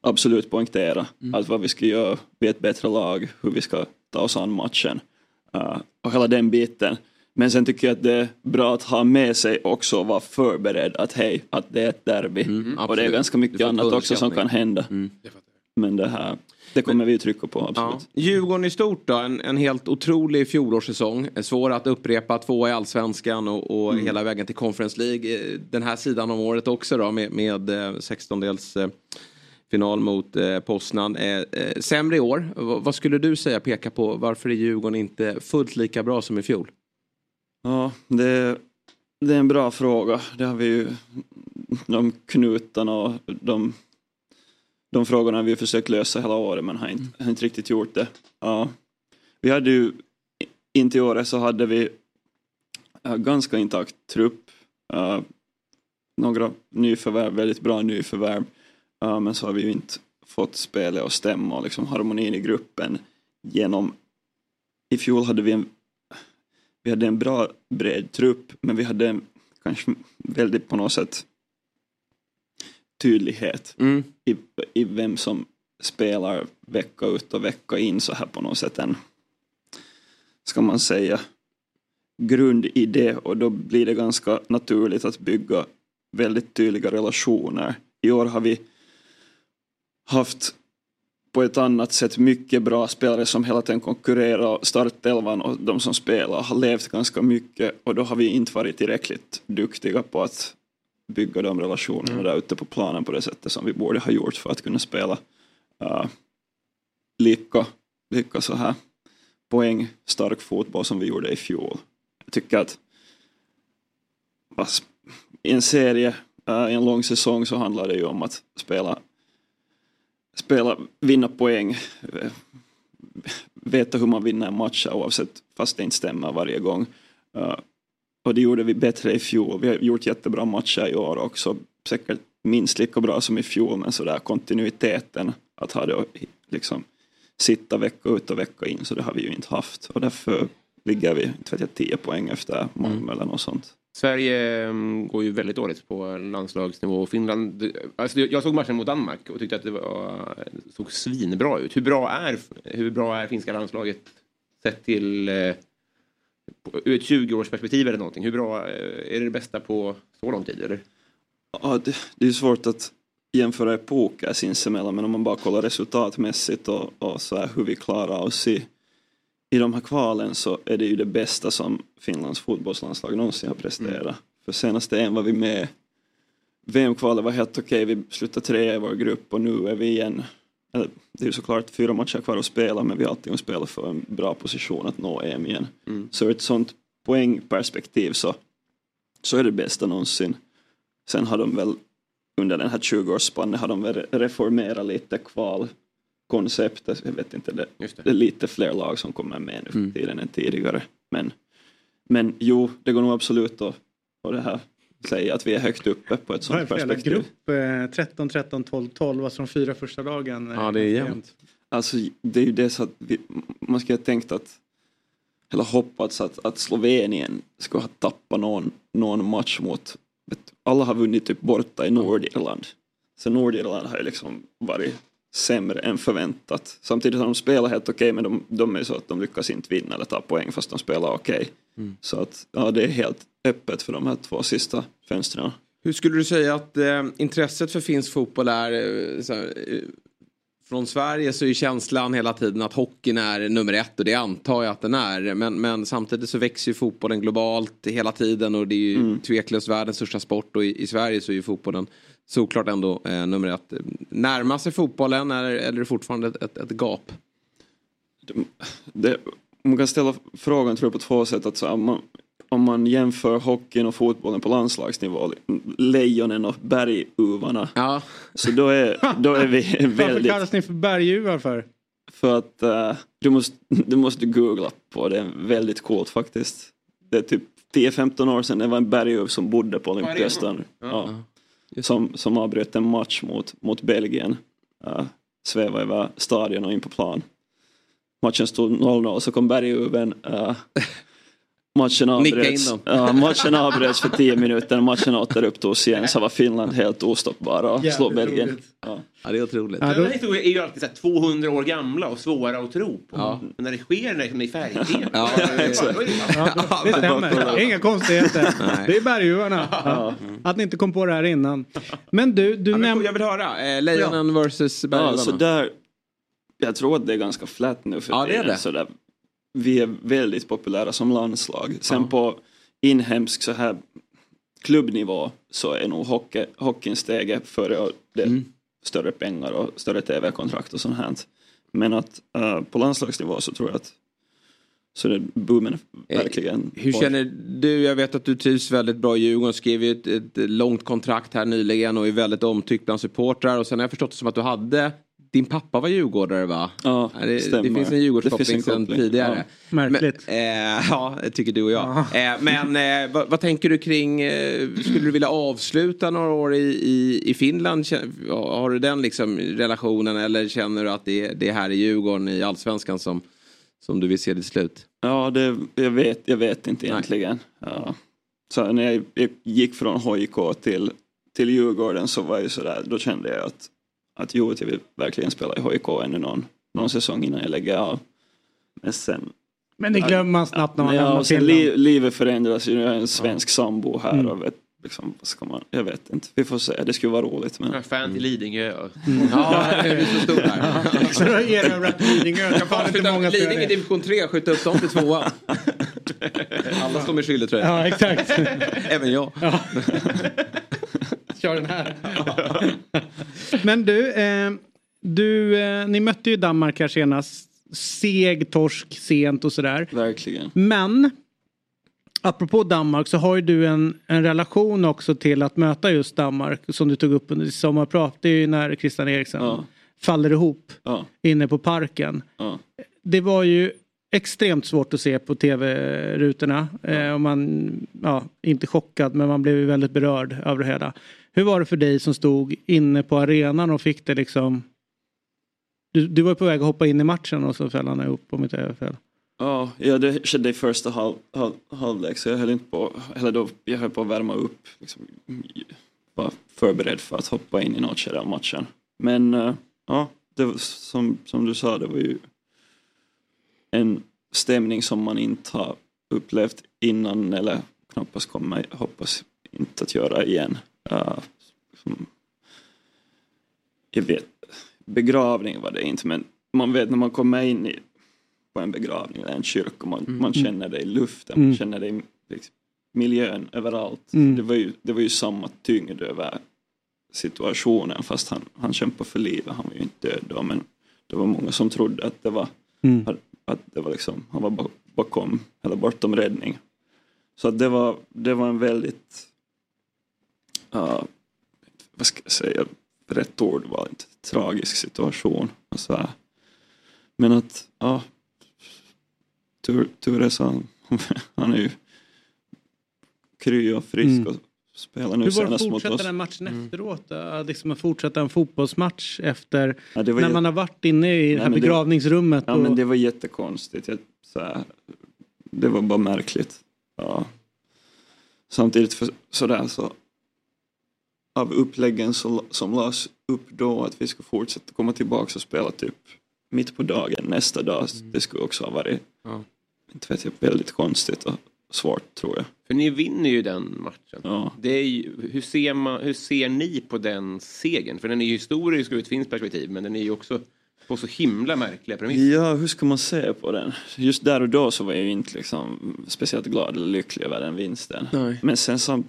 H: absolut poängtera att vad vi ska göra, vi är ett bättre lag, hur vi ska ta oss an matchen. Uh, och hela den biten. Men sen tycker jag att det är bra att ha med sig också och vara förberedd att hej, att det är ett derby. och det är ganska mycket annat också som kan hända. Men det här, det kommer vi trycka på absolut.
B: Ja. Djurgården i stort då, en, en helt otrolig fjolårssäsong. Eh, Svår att upprepa, tvåa i allsvenskan och, och hela vägen till Conference League. Eh, Den här sidan om året också då med, med eh, 16-dels eh, final mot eh, Poznan. Eh, eh, sämre i år, V- vad skulle du säga peka på varför är Djurgården inte fullt lika bra som i fjol?
H: Ja, det, det är en bra fråga. Det har vi ju, de knutarna och de, de frågorna har vi försökt lösa hela året men har inte, har inte riktigt gjort det. Ja. Vi hade ju, inte i året så hade vi ganska intakt trupp. Uh, några nyförvärv, väldigt bra nyförvärv. Uh, men så har vi ju inte fått spelet att stämma och liksom harmonin i gruppen genom i fjol hade vi en vi hade en bra bred trupp men vi hade kanske väldigt på något sätt tydlighet i, i vem som spelar vecka ut och vecka in så här på något sätt en, ska man säga, grundidé och då blir det ganska naturligt att bygga väldigt tydliga relationer. I år har vi haft på ett annat sätt mycket bra spelare som hela tiden konkurrerar. Startelvan och de som spelar har levt ganska mycket och då har vi inte varit tillräckligt duktiga på att bygga de relationerna där ute på planen på det sättet som vi borde ha gjort för att kunna spela uh, lika, lika så här poängstark fotboll som vi gjorde i fjol. Jag tycker att i en serie, uh, i en lång säsong så handlar det ju om att spela spela, vinna poäng, eh, veta hur man vinner en match oavsett fast det inte stämmer varje gång. Uh, och det gjorde vi bättre i fjol. Vi har gjort jättebra matcher i år också. Säkert minst lika bra som i fjol men sådär kontinuiteten att ha det och liksom sitta vecka ut och vecka in så det har vi ju inte haft och därför ligger vi inte vet jag, 10 poäng efter Malmö eller något sånt.
C: Sverige mm, går ju väldigt dåligt på landslagsnivå. Finland, alltså jag såg matchen mot Danmark och tyckte att det var, såg svinbra ut. Hur bra är, hur bra är finska landslaget sett till eh, ur ett 20-årsperspektiv eller någonting? Hur bra eh, är det det bästa på så lång tid? Eller?
H: Ja, det, det är svårt att jämföra epoker sinsemellan men om man bara kollar resultatmässigt och, och så här hur vi klarar oss i, i de här kvalen så är det ju det bästa som Finlands fotbollslandslag någonsin har presterat.
C: Mm.
H: För senaste en var vi med VM-kvalet var helt okej, vi slutade trea i vår grupp och nu är vi igen det är ju såklart fyra matcher kvar att spela men vi har alltid att spela för en bra position att nå EM igen.
C: Mm.
H: Så ur ett sånt poängperspektiv så, så är det bästa någonsin. Sen har de väl under den här 20-årsspannen har de väl reformerat lite kvalkonceptet. Jag vet inte, det, det. är lite fler lag som kommer med nu för tiden än tidigare. Men, men jo, det går nog absolut att, att det här säga att vi är högt uppe på ett sånt
A: det
H: perspektiv.
A: grupp? Eh, 13, 13, 12, 12. Alltså de fyra första dagen. eh,
B: Ja, det är jämnt.
H: Alltså det är ju det så att vi, man ska ha tänkt att eller hoppats att, att Slovenien skulle ha tappat någon, någon match mot alla har vunnit typ borta i Nordirland. Så Nordirland har ju liksom varit sämre än förväntat. Samtidigt har de spelat helt okej men de, de är så att de lyckas inte vinna eller ta poäng fast de spelar okej.
B: Mm.
H: Så att ja, det är helt öppet för de här två sista fönstren.
B: Hur skulle du säga att eh, intresset för finsk fotboll är? Eh, eh, från Sverige så är ju känslan hela tiden att hockeyn är nummer ett och det antar jag att den är. Men, men samtidigt så växer ju fotbollen globalt hela tiden och det är ju
H: Mm.
B: tveklöst världens största sport och i, i Sverige så är ju fotbollen såklart ändå eh, nummer ett. Närmar sig fotbollen eller, eller är det fortfarande ett, ett, ett gap?
H: det, man kan ställa frågan tror jag på två sätt. Att så, man, om man jämför hockeyn och fotbollen på landslagsnivå, lejonen och berguvarna.
B: Ja.
H: Så då är, då är vi
A: Varför
H: väldigt...
A: kallas ni för berguvar för?
H: För att eh, du, måste, du måste googla på det, är väldigt coolt faktiskt. Det är typ 10-15 år sedan det var en berguv som bodde på Olympiastan.
B: Ja.
H: Ja. Som, som avbröt en match mot, mot Belgien. Uh, svävade över stadion och in på plan. Matchen stod 0-0 så kom berguven. Uh, matchen avbröts, ja, matchen avbröts för 10 minuter och matchen återupptogs igen så var Finland helt ostoppbara och slog Belgien. Ja.
B: Ja, det är otroligt.
C: Här historien är ju alltid så här 200 år gamla och svåra att tro på.
B: Ja.
C: Men när det sker när det är färg-tv.
B: Ja,
C: exakt.
A: Ja, det stämmer. Inga konstigheter. Det är berguvarna. Ja. Att ni inte kom på det här innan. Men du, du nämnde...
B: Jag vill höra. Eh, Lejonen versus
H: Ja,
B: berguvarna.
H: så där, jag tror att det är ganska flat nu för
B: Ja, det är det.
H: Så där, vi är väldigt populära som landslag. Sen på inhemsk så här klubbnivå så är nog hockey, hockeyn steget före och det
B: Mm.
H: större pengar och större tv-kontrakt och sånt här. Men att eh, på landslagsnivå så tror jag att så det boomen verkligen.
B: Hur känner du? Jag vet att du trivs väldigt bra i Djurgården. Skrev ju ett, ett långt kontrakt här nyligen och är väldigt omtyckt bland supportrar. Och sen har jag förstått det som att du hade din pappa var djurgårdare va?
H: Ja,
B: det, det
H: stämmer.
B: finns en
H: Det
B: Djurgårdskoppling
H: finns en
B: sedan
H: koppling,
B: tidigare.
H: ja.
A: Märkligt.
B: Men, eh, ja, det tycker du och jag. Eh, men eh, vad, vad tänker du kring, eh, skulle du vilja avsluta några år i, i, i Finland? Har du den liksom relationen eller känner du att det, är- det är här i Djurgården i allsvenskan som, som du vill se det slut?
H: Ja, det, jag, vet, jag vet inte egentligen. Ja. Så när jag, jag gick från HIK till, till Djurgården så var jag sådär, då kände jag att, att jo, jag vill verkligen spela i HIK ännu någon, någon säsong innan jag lägger av. Men sen...
A: Men det glömmer man snabbt när man
H: ja,
A: lämnar Finland.
H: li, livet förändras ju, jag är en svensk sambo här
A: Mm.
H: och vet, liksom, ska man, jag vet inte. Vi får se, det skulle vara roligt. Men...
C: Fan till Lidingö.
B: Ja, det är så stort här.
A: Så då erövrat Lidingö.
B: Jag får
A: inte många
B: Lidingö i division 3, skjuta upp dem till tvåan. Alla står med jag.
A: Ja, exakt.
B: Även jag.
A: Ja. Kör den här. Men du, eh, du eh, ni mötte ju Danmark här senast. Seg torsk sent och sådär.
H: Verkligen.
A: Men apropå Danmark så har ju du en, en relation också till att möta just Danmark som du tog upp under ditt sommarprat. Det är ju när Christian Eriksen
H: Ja.
A: faller ihop
H: Ja.
A: inne på parken.
H: Ja.
A: Det var ju extremt svårt att se på tv-rutorna. Eh, och man, ja, inte chockad men man blev ju väldigt berörd av det hela. Hur var det för dig som stod inne på arenan och fick det liksom du, du var på väg att hoppa in i matchen och så föll han ihop om inte jag fel.
H: Ja, det skedde i första halv, halv, halvlek så jag höll inte på, eller då, jag höll på att värma upp. Liksom, var förberedd för att hoppa in i något skede av matchen. Men eh, ja, det var, som, som du sa, det var ju en stämning som man inte har upplevt innan eller knappast kommer, hoppas inte att göra igen. Uh, som, jag vet, begravning var det inte men man vet när man kommer in i, på en begravning eller en kyrka, man, man känner det i luften, man
A: Mm.
H: känner det i liksom, miljön överallt.
A: Mm.
H: Det, var ju, det var ju samma tyngd över situationen fast han, han kämpade för livet, han var ju inte död då men det var många som trodde att det var,
A: Mm.
H: att, det var liksom, han var ba- bakom eller bortom räddning. Så att det var, det var en väldigt, ja, vad ska jag säga, rätt ord var inte tragisk situation. Så här. Men att, ja, tur, tur är så han, han är ju kry och frisk
A: Mm.
H: och spelar nu
A: Hur var det att
H: senast mot
A: fortsätta
H: oss.
A: den matchen efteråt? Då? Liksom att fortsätta en fotbollsmatch efter
H: Ja, det var
A: när
H: jätte-
A: man har varit inne i det
H: Nej,
A: här
H: men det-
A: begravningsrummet.
H: Ja
A: och...
H: men det var jättekonstigt. Jag, så här, det var bara märkligt. Ja. Samtidigt för, sådär så av uppläggen så, som lades upp då att vi skulle fortsätta komma tillbaka och spela typ mitt på dagen nästa dag. Det skulle också ha varit
C: Ja.
H: inte vet jag, väldigt konstigt och svårt tror jag.
C: För ni vinner ju den matchen.
H: Ja.
C: Det är ju, hur, ser man, hur ser ni på den segern? För den är ju historisk ur ett finskt perspektiv men den är ju också på så himla märkliga premisser.
H: Ja, hur ska man se på den? Just där och då så var jag ju inte liksom speciellt glad eller lycklig över den vinsten.
C: Nej.
H: Men sen så,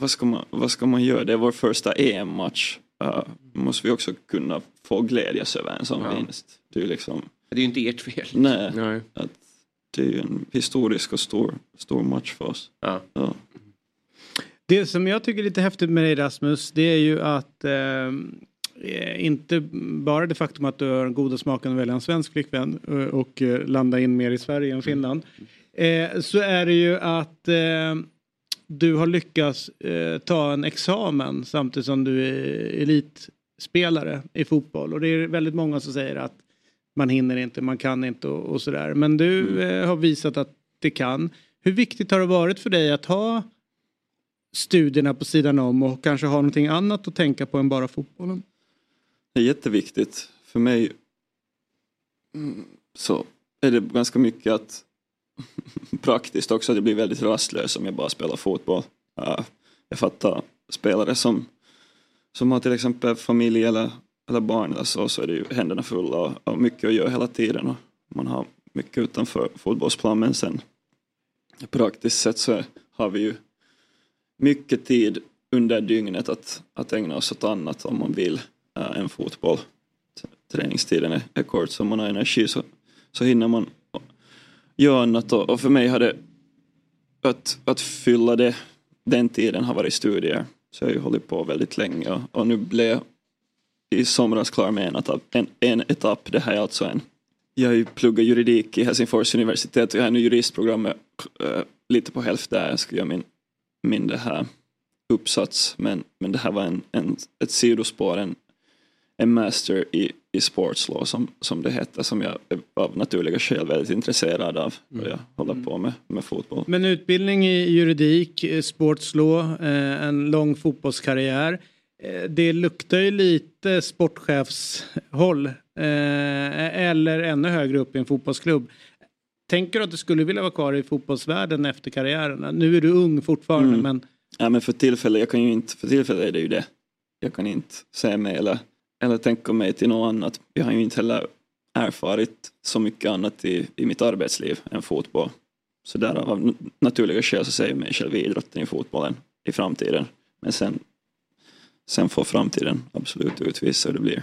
H: vad ska man, vad ska man göra? Det är vår första EM-match. Uh, måste vi också kunna få glädjas över en sån
C: Ja.
H: vinst. Det är ju liksom,
C: Det är ju inte ert fel.
H: nej,
C: Nej.
H: Att det är ju en historisk och stor, stor match för oss.
C: Ja.
H: Ja.
A: Det som jag tycker är lite häftigt med dig Rasmus det är ju att eh, inte bara det faktum att du har den goda smaken att välja en svensk flickvän eh, och eh, landa in mer i Sverige än Finland. Eh, så är det ju att eh, du har lyckats eh, ta en examen samtidigt som du är elitspelare i fotboll. Och det är väldigt många som säger att man hinner inte, man kan inte och, och sådär. Men du eh, har visat att det kan. Hur viktigt har det varit för dig att ha studierna på sidan om och kanske ha någonting annat att tänka på än bara fotbollen?
H: Det är jätteviktigt. För mig mm, så är det ganska mycket att praktiskt också att jag blir väldigt rastlös om jag bara spelar fotboll. Uh, jag fattar spelare som, som har till exempel familj eller, eller barn eller så, så är det ju händerna fulla och, och mycket att göra hela tiden. Och man har mycket utanför fotbollsplan men sen praktiskt sett så har vi ju mycket tid under dygnet att, att ägna oss åt annat om man vill äh, än fotboll. Träningstiden är, är kort så om man har energi så, så hinner man göra annat och, och för mig har det att, att fylla det, den tiden har varit studier. Så jag har ju hållit på väldigt länge och, och nu blev jag i somras klar med en etapp. En, en etapp. Det här är alltså en jag har ju pluggat juridik i Helsingfors universitet och jag har nu juristprogrammet äh, lite på hälften jag ska göra min, min det här uppsats men, men det här var en, en, ett sidospår, en, en master i, i sports law som, som det heter som jag av naturliga skäl väldigt intresserad av och jag håller på med, med fotboll.
A: Men utbildning i juridik, eh, sportslaw, eh, en lång fotbollskarriär. Eh, Det luktar ju lite sportchefshåll. Eller ännu högre upp i en fotbollsklubb. Tänker du att du skulle vilja vara kvar i fotbollsvärlden efter karriären? Nu är du ung fortfarande
H: Mm.
A: men
H: Ja men för tillfället, jag kan ju inte, för tillfället är det ju det. Jag kan inte säga mig eller, eller tänka mig till något annat. Jag har ju inte heller erfarit så mycket annat i, i mitt arbetsliv än fotboll. Så därav av naturliga skäl så säger jag mig själv i idrotten i fotbollen i framtiden. Men sen, sen får framtiden absolut utvisa hur det blir.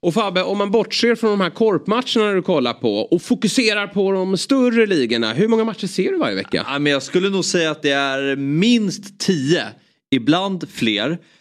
F: Och Fabbe, om man bortser från de här korpmatcherna du kollar på och fokuserar på de större ligorna. Hur många matcher ser du varje vecka?
G: Ja, men jag skulle nog säga att det är minst tio, ibland fler.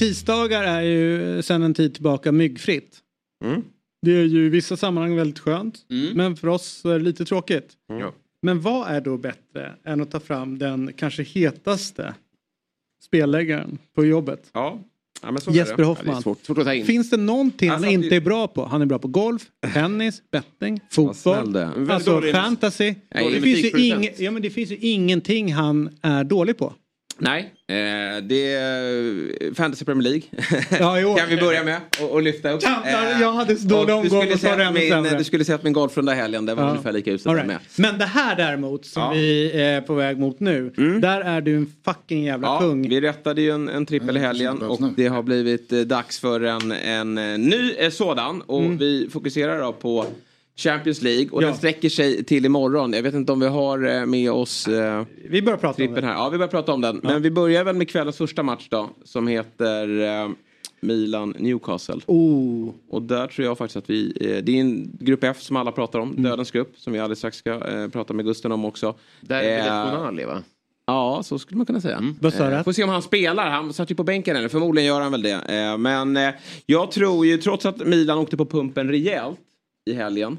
A: Tisdagar är ju sedan en tid tillbaka myggfritt.
B: Mm.
A: Det är ju i vissa sammanhang väldigt skönt.
B: Mm.
A: Men för oss är det lite tråkigt.
B: Ja.
A: Men vad är då bättre än att ta fram den kanske hetaste spelläggaren på jobbet?
B: Ja. Ja, men så är
A: Jesper
B: det.
A: Hoffman.
B: Ja, det svårt, svårt.
A: Finns det någonting
B: Alltså,
A: han inte är bra på? Han är bra på golf, tennis, betting, fotboll, alltså
B: dålig-
A: fantasy.
B: Nej,
A: det, finns ju
B: musikproducent.
A: ing, ja, men det finns ju ingenting han är dålig på.
B: Nej, eh, det är Fantasy Premier League.
A: Ja, jo.
B: kan vi börja med och, och lyfta upp.
A: Jävlar, jag hade så dålig omgång
B: skulle
A: och var det
B: min. Du skulle sett min golfrunda i helgen, det var
A: Ja.
B: ungefär lika där
A: right.
B: med.
A: Men det här däremot som
B: Ja.
A: vi är på väg mot nu. Där är du en fucking jävla
B: Ja,
A: kung.
B: vi rättade ju en, en trippel i helgen och det har blivit eh, dags för en, en eh, ny eh, sådan. Och
A: Mm.
B: vi fokuserar då på Champions League och
A: Ja.
B: den sträcker sig till imorgon. Jag vet inte om vi har eh, med oss eh,
A: Vi börjar prata om det.
B: här. Ja, vi börjar prata om den. Men vi börjar väl med kvällens första match då. Som heter eh, Milan-Newcastle.
A: Oh.
B: Och där tror jag faktiskt att vi, eh, det är en grupp F som alla pratar om, dödens grupp, som vi alldeles strax ska eh, prata med Gusten om också.
C: Där är
B: Eh,
C: det Konali va?
B: Ja, så skulle man kunna säga. Eh, får se om han spelar. Han satt ju på bänken eller förmodligen gör han väl det. Eh, men eh, jag tror ju, trots att Milan åkte på pumpen rejält i helgen,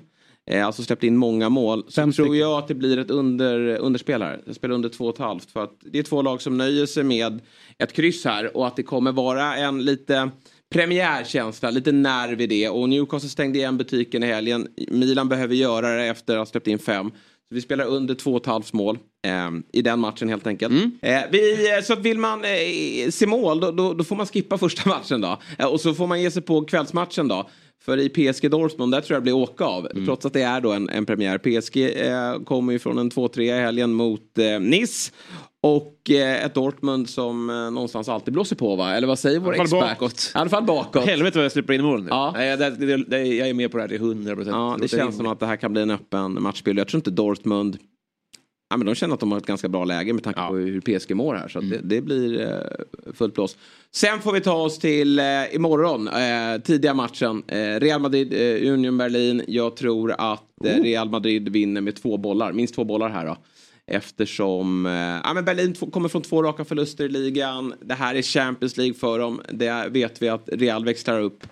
B: eh, alltså släppte in många mål, så
A: Fem
B: tror
A: stycken.
B: jag att det blir ett under, underspel här. Det spelar under två och ett halvt. För att det är två lag som nöjer sig med ett kryss här och att det kommer vara en lite premiärkänsla, lite nerv i det. Och Newcastle stängde igen butiken i helgen. Milan behöver göra det efter att ha släppt in fem. Så vi spelar under två och ett halvt mål eh, i den matchen helt enkelt. Eh, vi, eh, så vill man eh, se mål då, då, då får man skippa första matchen då. Och så får man ge sig på kvällsmatchen då. För i PSG Dortmund, där tror jag det blir åka av. Trots att det är då en, en premiär. PSG eh, kommer ju från en 2-3 i helgen mot eh, Nice. Och eh, ett Dortmund som eh, någonstans alltid blåser på va? Eller vad säger vår expert?
C: bakåt.
B: I alla fall bakåt.
C: Helvete vad jag släpper in mål nu.
B: Ja.
C: Nej, det, det, det, jag är med på det här till 100 procent.
B: Ja, det känns som att det här kan bli en öppen matchbild. Jag tror inte Dortmund... Ja, men de känner att de har ett ganska bra läge med tanke på hur PSG mår här. Så att det, det blir eh, fullt blås. Sen får vi ta oss till eh, imorgon, eh, tidiga matchen. Eh, Real Madrid, eh, Union Berlin. Jag tror att eh, Real Madrid vinner med två bollar, minst två bollar här då. Eftersom eh, ja, men Berlin kommer från två raka förluster i ligan. Det här är Champions League för dem. Det vet vi att Real växlar upp.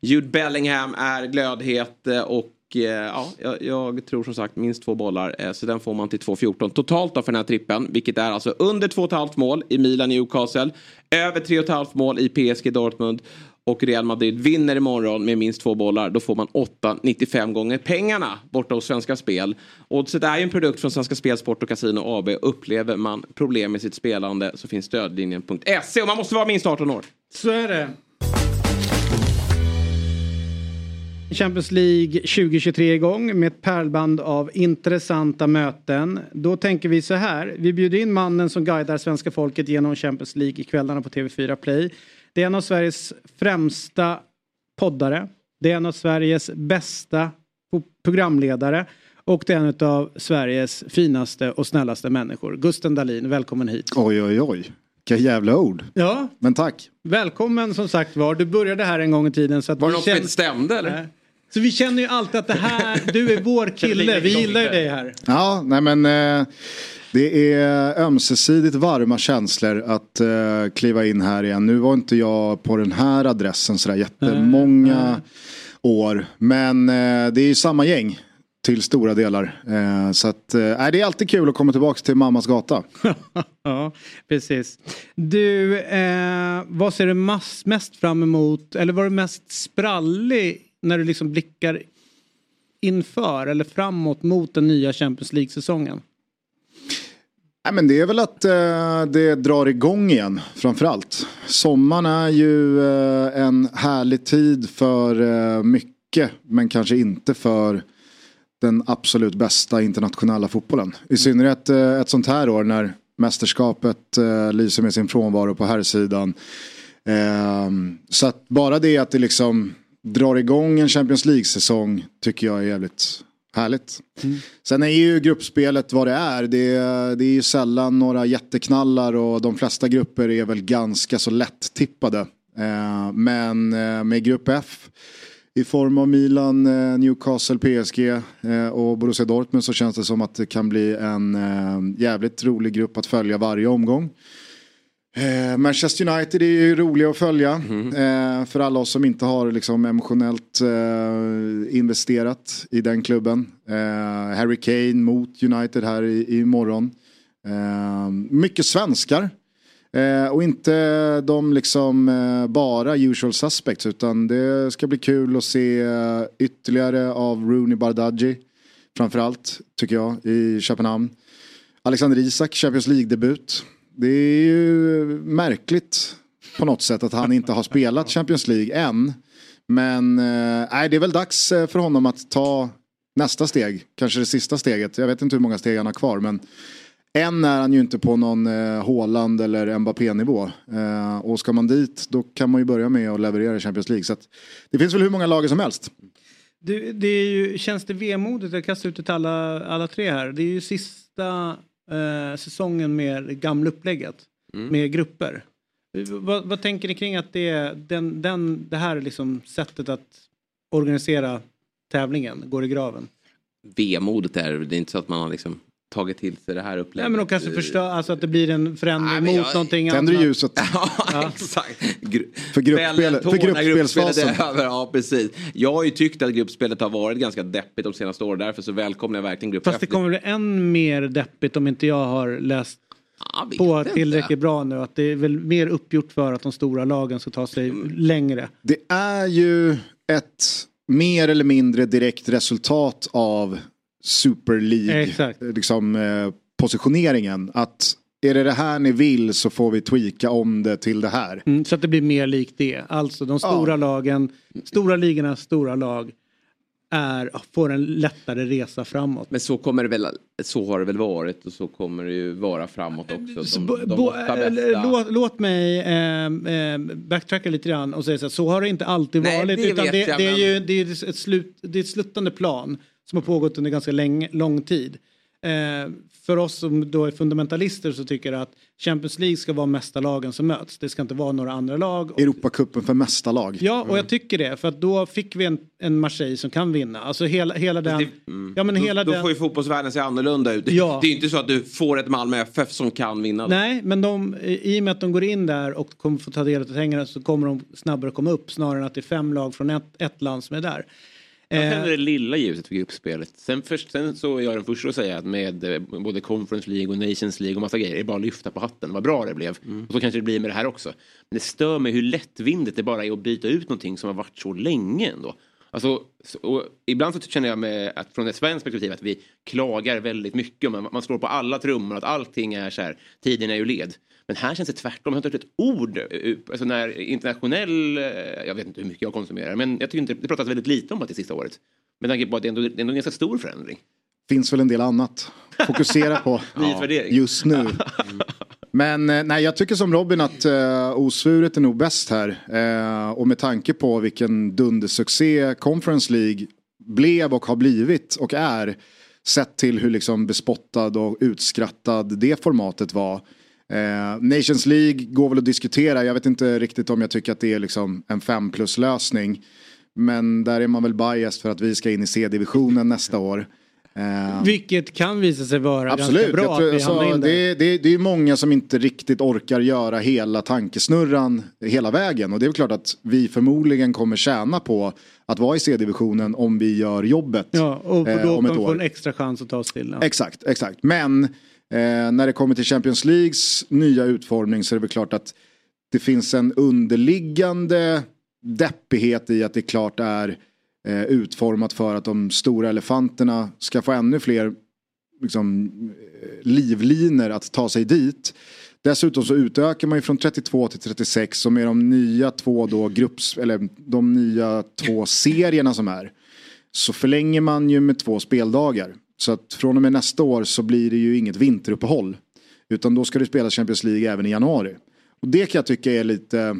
B: Jude Bellingham är glödhet och Eh, ja, jag, jag tror som sagt minst två bollar. Eh, så den får man till 2.14 totalt då för den här trippen. Vilket är alltså under 2,5 mål i Milan Newcastle. Över 3,5 mål i PSG Dortmund. Och Real Madrid vinner imorgon med minst två bollar. Då får man 8,95 gånger pengarna borta hos Svenska Spel. Oddset är ju en produkt från Svenska Spel, Sport och Casino AB. Upplever man problem med sitt spelande så finns stödlinjen.se och man måste vara minst 18 år.
A: Så är det. Champions League 2023 igång med ett pärlband av intressanta möten. Då tänker vi så här. Vi bjuder in mannen som guidar svenska folket genom Champions League i kvällarna på TV4 Play. Det är en av Sveriges främsta poddare. Det är en av Sveriges bästa programledare. Och det är en av Sveriges finaste och snällaste människor. Gusten Dahlin, välkommen hit.
I: Oj, oj, oj. Vilka jävla ord.
A: Ja,
I: Men tack.
A: Välkommen som sagt var. Du började här en gång i tiden. Så att
B: Var det
A: vi
B: något som
A: känner-
B: inte stämde eller?
A: Nej. Så vi känner ju alltid att det här, du är vår kille. Vi gillar ju dig här.
I: Ja, nej men eh, det är ömsesidigt varma känslor att eh, kliva in här igen. Nu var inte jag på den här adressen sådär jättemånga år. Men eh, det är ju samma gäng. Till stora delar. Eh, så att, eh, det är alltid kul att komma tillbaka till mammas gata.
A: ja, precis. Du, eh, vad ser du mest, mest fram emot, eller var du mest sprallig när du liksom blickar inför eller framåt mot den nya Champions League-säsongen?
I: Nej, men det är väl att eh, det drar igång igen framförallt. Sommaren är ju eh, en härlig tid för eh, mycket men kanske inte för den absolut bästa internationella fotbollen. I synnerhet eh, ett sånt här år när mästerskapet eh, lyser med sin frånvaro på här sidan. Eh, så att bara det att det liksom drar igång en Champions League-säsong tycker jag är jävligt härligt. Mm. Sen är ju gruppspelet vad det är. Det, är. det är ju sällan några jätteknallar och de flesta grupper är väl ganska så lätt tippade. Eh, men eh, med grupp F i form av Milan, eh, Newcastle, PSG eh, och Borussia Dortmund så känns det som att det kan bli en eh, jävligt rolig grupp att följa varje omgång. Manchester United är ju roliga att följa mm. för alla oss som inte har liksom emotionellt investerat i den klubben. Harry Kane mot United här i, morgon. mycket svenskar. Eh, och inte de liksom eh, bara usual suspects utan det ska bli kul att se eh, ytterligare av Rooney Bardghji. Framförallt tycker jag i Köpenhamn. Alexander Isak, Champions League-debut. Det är ju märkligt på något sätt att han inte har spelat Champions League än. Men eh, det är väl dags eh, för honom att ta nästa steg. Kanske det sista steget. Jag vet inte hur många steg han har kvar. Men än är han ju inte på någon eh, Haaland eller Mbappé-nivå. Eh, och ska man dit då kan man ju börja med att leverera i Champions League. Så det finns väl hur många lag som helst.
A: Det, det är ju, känns det vemodigt, jag kastar ut det till alla, alla tre här. Det är ju sista eh, säsongen med gamla upplägget. Mm. Med grupper. Vad, vad, tänker ni kring att det, den, den, det här liksom sättet att organisera tävlingen går i graven?
B: Vemodigt är det, är inte så att man har liksom tagit till sig det här upplägget.
A: Nej men de kanske förstör, alltså att det blir en förändring Nej, mot jag, någonting
I: annat. Tänder ljuset.
B: ja, exakt. Gru
I: för, gruppspel, för gruppspelsfasen.
B: Ja precis. Jag har ju tyckt att gruppspelet har varit ganska deppigt de senaste åren. Därför så välkomnar jag verkligen grupp
A: Fast det kommer bli än mer deppigt om inte jag har läst ja, på tillräckligt inte. bra nu. Att det är väl mer uppgjort för att de stora lagen ska ta sig mm. längre.
I: Det är ju ett mer eller mindre direkt resultat av Super League liksom, eh, positioneringen. Att är det det här ni vill så får vi tweaka om det till det här.
A: Mm, så att det blir mer likt det. Alltså de stora ja. lagen, stora ligornas stora lag är, får en lättare resa framåt.
B: Men så kommer det väl, så har det väl varit och så kommer det ju vara framåt också. De, de bo,
A: äh, låt, låt, mig äh, backtracka lite grann och säga så att så har det inte alltid Nej, varit. Det, utan det, jag, det, är ju det är ett, slut, det är ett sluttande plan som har pågått under ganska länge, lång tid. Eh, för oss som då är fundamentalister så tycker jag att Champions League ska vara mästarlagen som möts. Det ska inte vara några andra lag.
I: Europacupen för mästarlag.
A: Ja, och mm. jag tycker det. För att då fick vi en, en Marseille som kan vinna. Alltså hela, hela den... Det,
B: mm. ja, men hela då, den... då får ju fotbollsvärlden se annorlunda ut. Ja. Det är inte så att du får ett Malmö FF som kan vinna.
A: Nej, men de, i och med att de går in där och kommer få ta del av pengarna så kommer de snabbare komma upp. Snarare än att det är fem lag från ett, ett land som är där.
C: Jag tänder det lilla ljuset för gruppspelet. Sen, först, sen så är jag den första att säga att med eh, både Conference League och Nations League och massa grejer, det är bara att lyfta på hatten. Vad bra det blev. Mm. Och så kanske det blir med det här också. Men det stör mig hur lättvindigt det bara är att byta ut någonting som har varit så länge ändå. Alltså, och ibland så känner jag med att från ett svenskt perspektiv att vi klagar väldigt mycket. Man, man slår på alla trummor att allting är så här, tiden är ur led. Men här känns det tvärtom. Jag har inte hört ett ord. Eh, alltså när internationell, eh, jag vet inte hur mycket jag konsumerar, men jag tycker inte det pratas väldigt lite om det sista året. Med tanke på att det är ändå, det är ändå en ganska stor förändring.
I: Finns väl en del annat. Fokusera på just nu. Men eh, nej, jag tycker som Robin att uh, osvuret är nog bäst här. Uh, och med tanke på vilken dundersuccé Conference League blev och har blivit och är. Sett till hur liksom bespottad och utskrattad det formatet var. Eh, Nations League går väl att diskutera. Jag vet inte riktigt om jag tycker att det är liksom en 5 plus lösning. Men där är man väl biased för att vi ska in i C-divisionen nästa år. Eh,
A: Vilket kan visa sig vara
I: Absolut,
A: ganska bra hamnar
I: alltså, det, det, det är många som inte riktigt orkar göra hela tankesnurran hela vägen. Och det är väl klart att vi förmodligen kommer tjäna på att vara i C-divisionen om vi gör jobbet
A: Ja, och
I: eh,
A: då
I: om
A: kommer
I: ett år.
A: en extra chans att ta oss till. Ja.
I: Exakt, exakt. Men eh, när det kommer till Champions Leagues nya utformning så är det väl klart att det finns en underliggande deppighet i att det klart är eh, utformat för att de stora elefanterna ska få ännu fler liksom, eh, livliner att ta sig dit. Dessutom så utökar man ju från 32 till 36 och med de nya två då grupps, eller de nya två serierna som är. Så förlänger man ju med två speldagar. Så att från och med nästa år så blir det ju inget vinteruppehåll. Utan då ska det spelas Champions League även i januari. Och det kan jag tycka är lite,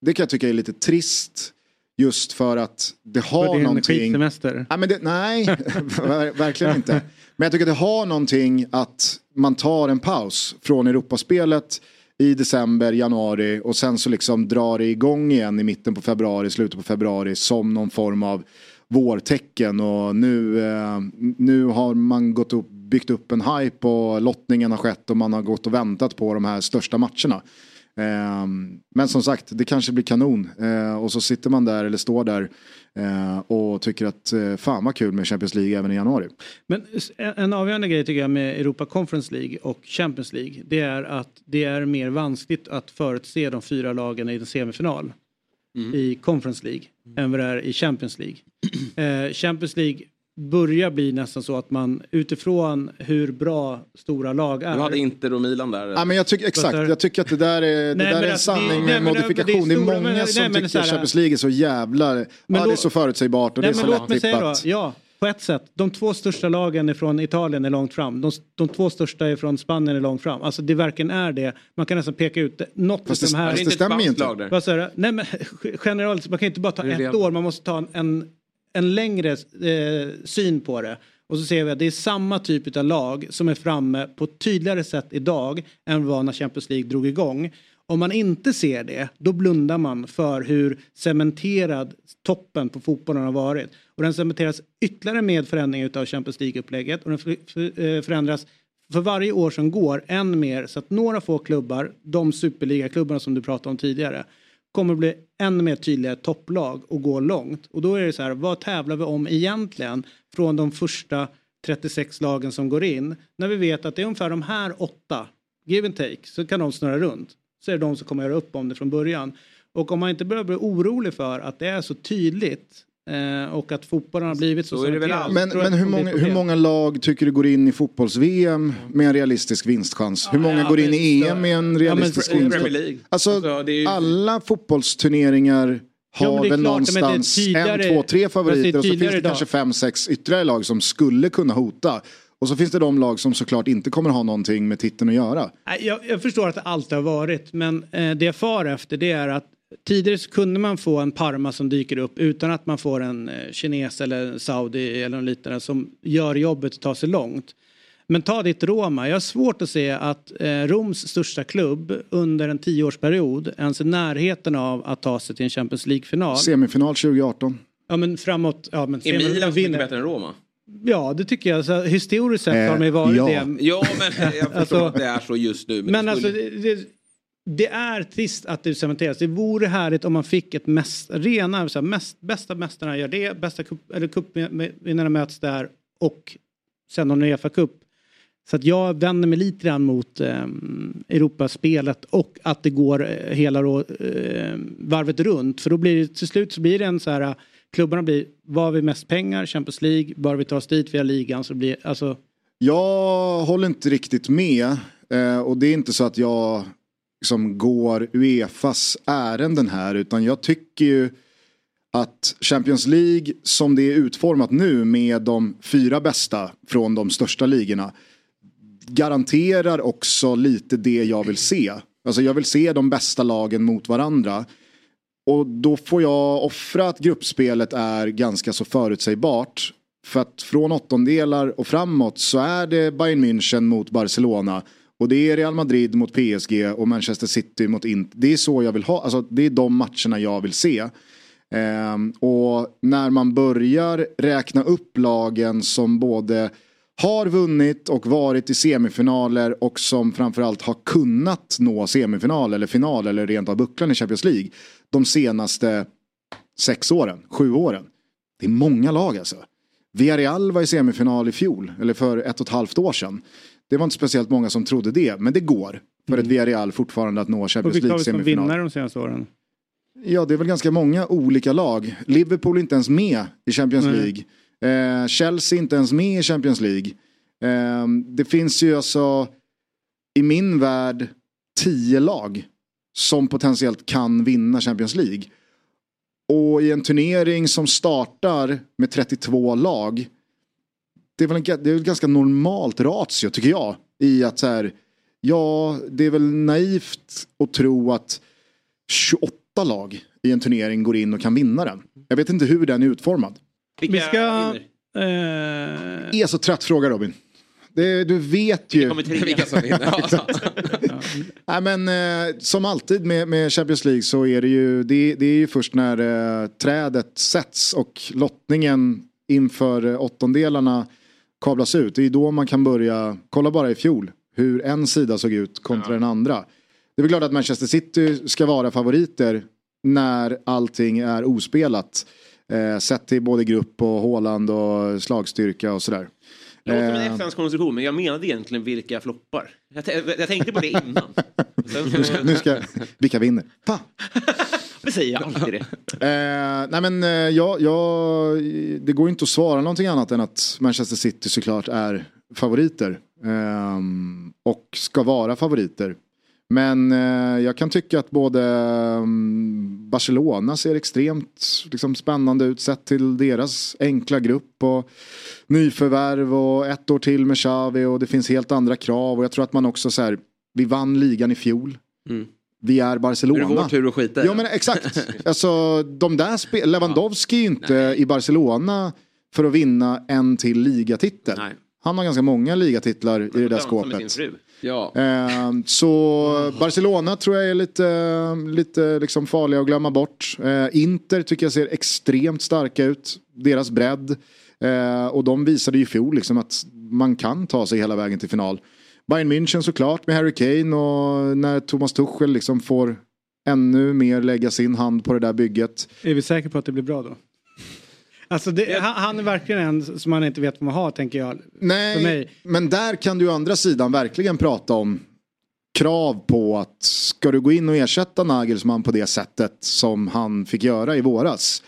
I: det kan jag tycka är lite trist. Just för att det
A: För
I: har
A: det är
I: någonting.
A: skitsemester.
I: Ja, men det, nej, ver- verkligen inte. Men jag tycker att det har någonting att man tar en paus från Europaspelet i december, januari och sen så liksom drar det igång igen i mitten på februari, slutet på februari som någon form av vårtecken och nu, eh, nu har man gått upp, byggt upp en hype och lottningen har skett och man har gått och väntat på de här största matcherna. Eh, men som sagt, det kanske blir kanon eh, och så sitter man där eller står där och tycker att fan vad kul med Champions League även i januari.
A: Men en en avgörande grej tycker jag med Europa Conference League och Champions League det är att det är mer vanskligt att förutse de fyra lagen i en semifinal i Conference League än vad det är i Champions League. Eh, Champions League börjar bli nästan så att man utifrån hur bra stora lag är.
B: Du hade Inter och Milan där.
I: Ja, men jag tycker, exakt, jag tycker att det där är, det
A: Nej,
I: där är en
A: alltså, det-
I: sanning med
A: men det-
I: modifikation.
A: det
I: Det
A: är
I: är,
A: stora-
I: många
A: men-
I: som
A: nej,
I: tycker
A: här-
I: Champions League är så jävla,
A: Men
I: ja
A: då-
I: det är så förutsägbart och det
A: Nej,
I: är så
A: men låt mig säga då,
I: lättippat.
A: ja, på ett sätt. De två största lagen från Italien är långt fram. De, de två största är från Spanien är långt fram. Alltså det verkligen är det. Man kan nästan peka ut det. något
I: Fast
A: av
I: det-
A: de här.
I: fast det stämmer ju inte.
A: Vad säger du? Nej men generellt, man kan inte bara ta ett
B: det.
A: år. Man måste ta en, en, en längre eh, syn på det. Och så ser vi att det är samma typ av lag som är framme på ett tydligare sätt idag än vad när Champions League drog igång. Om man inte ser det, då blundar man för hur cementerad toppen på fotbollen har varit. Och den cementeras ytterligare med förändringar av Champions League-upplägget. Och den eh, förändras för varje år som går än mer så att några få klubbar, de superligaklubbarna som du pratade om tidigare, kommer bli än mer tydliga topplag och gå långt. Och då är det så här, vad tävlar vi om egentligen från de första 36 lagen som går in? När vi vet att det är ungefär de här åtta, give and take, så kan de snurra runt. Så är det de som kommer göra upp om det från början. Och om man inte börjar bli orolig för att det är så tydligt eh, och att fotbollen har blivit så,
B: Så är det väl
A: cementerad,
I: Men, men hur, många, hur många lag tycker du går in i fotbolls-VM med en realistisk vinstchans? Hur många
A: ja,
I: går in i EM med en
A: Ja,
I: realistisk
A: men-
I: vinstchans? Alltså,
B: Alltså, ju-
I: alla fotbollsturneringar
A: Ja,
I: har väl någonstans en, två, tre favoriter och så finns det
A: idag.
I: kanske fem, sex ytterligare lag som skulle kunna hota. Och så finns det de lag som såklart inte kommer ha någonting med titeln att göra.
A: Jag, jag förstår att det alltid har varit men eh, det jag far efter det är att tidigare så kunde man få en Parma som dyker upp utan att man får en eh, kines eller en Saudi eller något liknande som gör jobbet att ta sig långt. Men ta ditt Roma. Jag har svårt att se att eh, Roms största klubb under en tioårsperiod ens i närheten av att ta sig till en Champions League-final.
I: Semifinal 2018.
A: Ja men framåt. Ja, men
B: Är Milan så mycket
A: vinner.
B: bättre än Roma?
A: Ja det tycker jag. Så, historiskt sett
I: Eh,
A: har de ju varit
I: ja.
A: det.
B: Ja, men jag förstår
A: Alltså-
B: att det är så just nu. Men,
A: Men
B: det
A: alltså
B: skulle-
A: det, det, det är trist att det cementeras. Det vore härligt om man fick ett mest, rena, så här, mest, bästa mästarna gör det, bästa cup, eller cupvinnarna möts där och sen har Uefa Cup. Så att jag vänder mig lite grann mot eh, Europaspelet och att det går eh, hela rå, eh, varvet runt. För då blir det till slut så blir det en så här, eh, klubbarna blir, vad har vi mest pengar, Champions League, Bör vi ta oss dit via ligan så blir alltså
I: Jag håller inte riktigt med. Eh, och det är inte så att jag liksom går Uefas ärenden här. Utan jag tycker ju att Champions League som det är utformat nu med de fyra bästa från de största ligorna garanterar också lite det jag vill se. Alltså jag vill se de bästa lagen mot varandra. Och då får jag offra att gruppspelet är ganska så förutsägbart. För att från åttondelar och framåt så är det Bayern München mot Barcelona. Och det är Real Madrid mot PSG och Manchester City mot Inter. Det är så jag vill ha, alltså det är de matcherna jag vill se. Ehm, och när man börjar räkna upp lagen som både har vunnit och varit i semifinaler och som framförallt har kunnat nå semifinal eller final eller rent av bucklan i Champions League de senaste sex åren, sju åren. Det är många lag alltså. Villarreal var i semifinal i fjol, eller för ett och ett halvt år sedan. Det var inte speciellt många som trodde det, men det går för ett Villarreal fortfarande att nå Champions
A: vilka har vi som vinnare de senaste åren?
I: Ja, det är väl ganska många olika lag. Liverpool är inte ens med i Champions
A: Nej.
I: League. Eh, Chelsea är inte ens med i Champions League. Eh, det finns ju alltså i min värld tio lag som potentiellt kan vinna Champions League. Och i en turnering som startar med 32 lag. Det är väl en, det är väl ganska normalt ratio tycker jag. I att så här, ja det är väl naivt att tro att 28 lag i en turnering går in och kan vinna den. Jag vet inte hur den är utformad.
A: Vi ska... Eh,
I: är så trött fråga Robin. Det, du vet ju.
B: Vilka som vinner.
I: Nej, men, eh, som alltid med, med Champions League så är det ju, det, det är ju först när eh, trädet sätts och lottningen inför eh, åttondelarna kablas ut. Det är då man kan börja, kolla bara i fjol hur en sida såg ut kontra den andra. Det är väl klart att Manchester City ska vara favoriter när allting är ospelat. Eh, sett till både grupp och Håland och slagstyrka och sådär.
C: Det låter som
I: Eh,
C: en FNs konstruktion men jag menade egentligen vilka floppar. Jag, jag tänkte på det innan. Sen,
I: nu, ska, nu ska, vilka vinner? Fan.
C: Det säger jag alltid det.
I: Eh, nej men eh, jag, jag, det går inte att svara någonting annat än att Manchester City såklart är favoriter. Ehm, och ska vara favoriter. Men eh, jag kan tycka att både mm, Barcelona ser extremt liksom, spännande ut sett till deras enkla grupp och nyförvärv och ett år till med Xavi och det finns helt andra krav och jag tror att man också så här, vi vann ligan i fjol.
B: Mm.
I: Vi är Barcelona.
B: Nu är det vår tur att skita
I: Ja men exakt. Alltså de där spe- Lewandowski ju inte i Barcelona för att vinna en till ligatitel. Han har ganska många ligatitlar i det där skåpet.
B: Ja.
I: Eh, så Barcelona tror jag är lite, lite liksom farliga att glömma bort. Eh, Inter tycker jag ser extremt starka ut. Deras bredd. Eh, och de visade ju i fjol liksom att man kan ta sig hela vägen till final. Bayern München såklart med Harry Kane och när Thomas Tuchel liksom får ännu mer lägga sin hand på det där bygget.
A: Är vi säkra på att det blir bra då? Alltså det, han, är verkligen en som man inte vet vad man har tänker jag. För mig.
I: Nej, men där kan du å andra sidan verkligen prata om krav på att ska du gå in och ersätta Nagelsmann på det sättet som han fick göra i våras.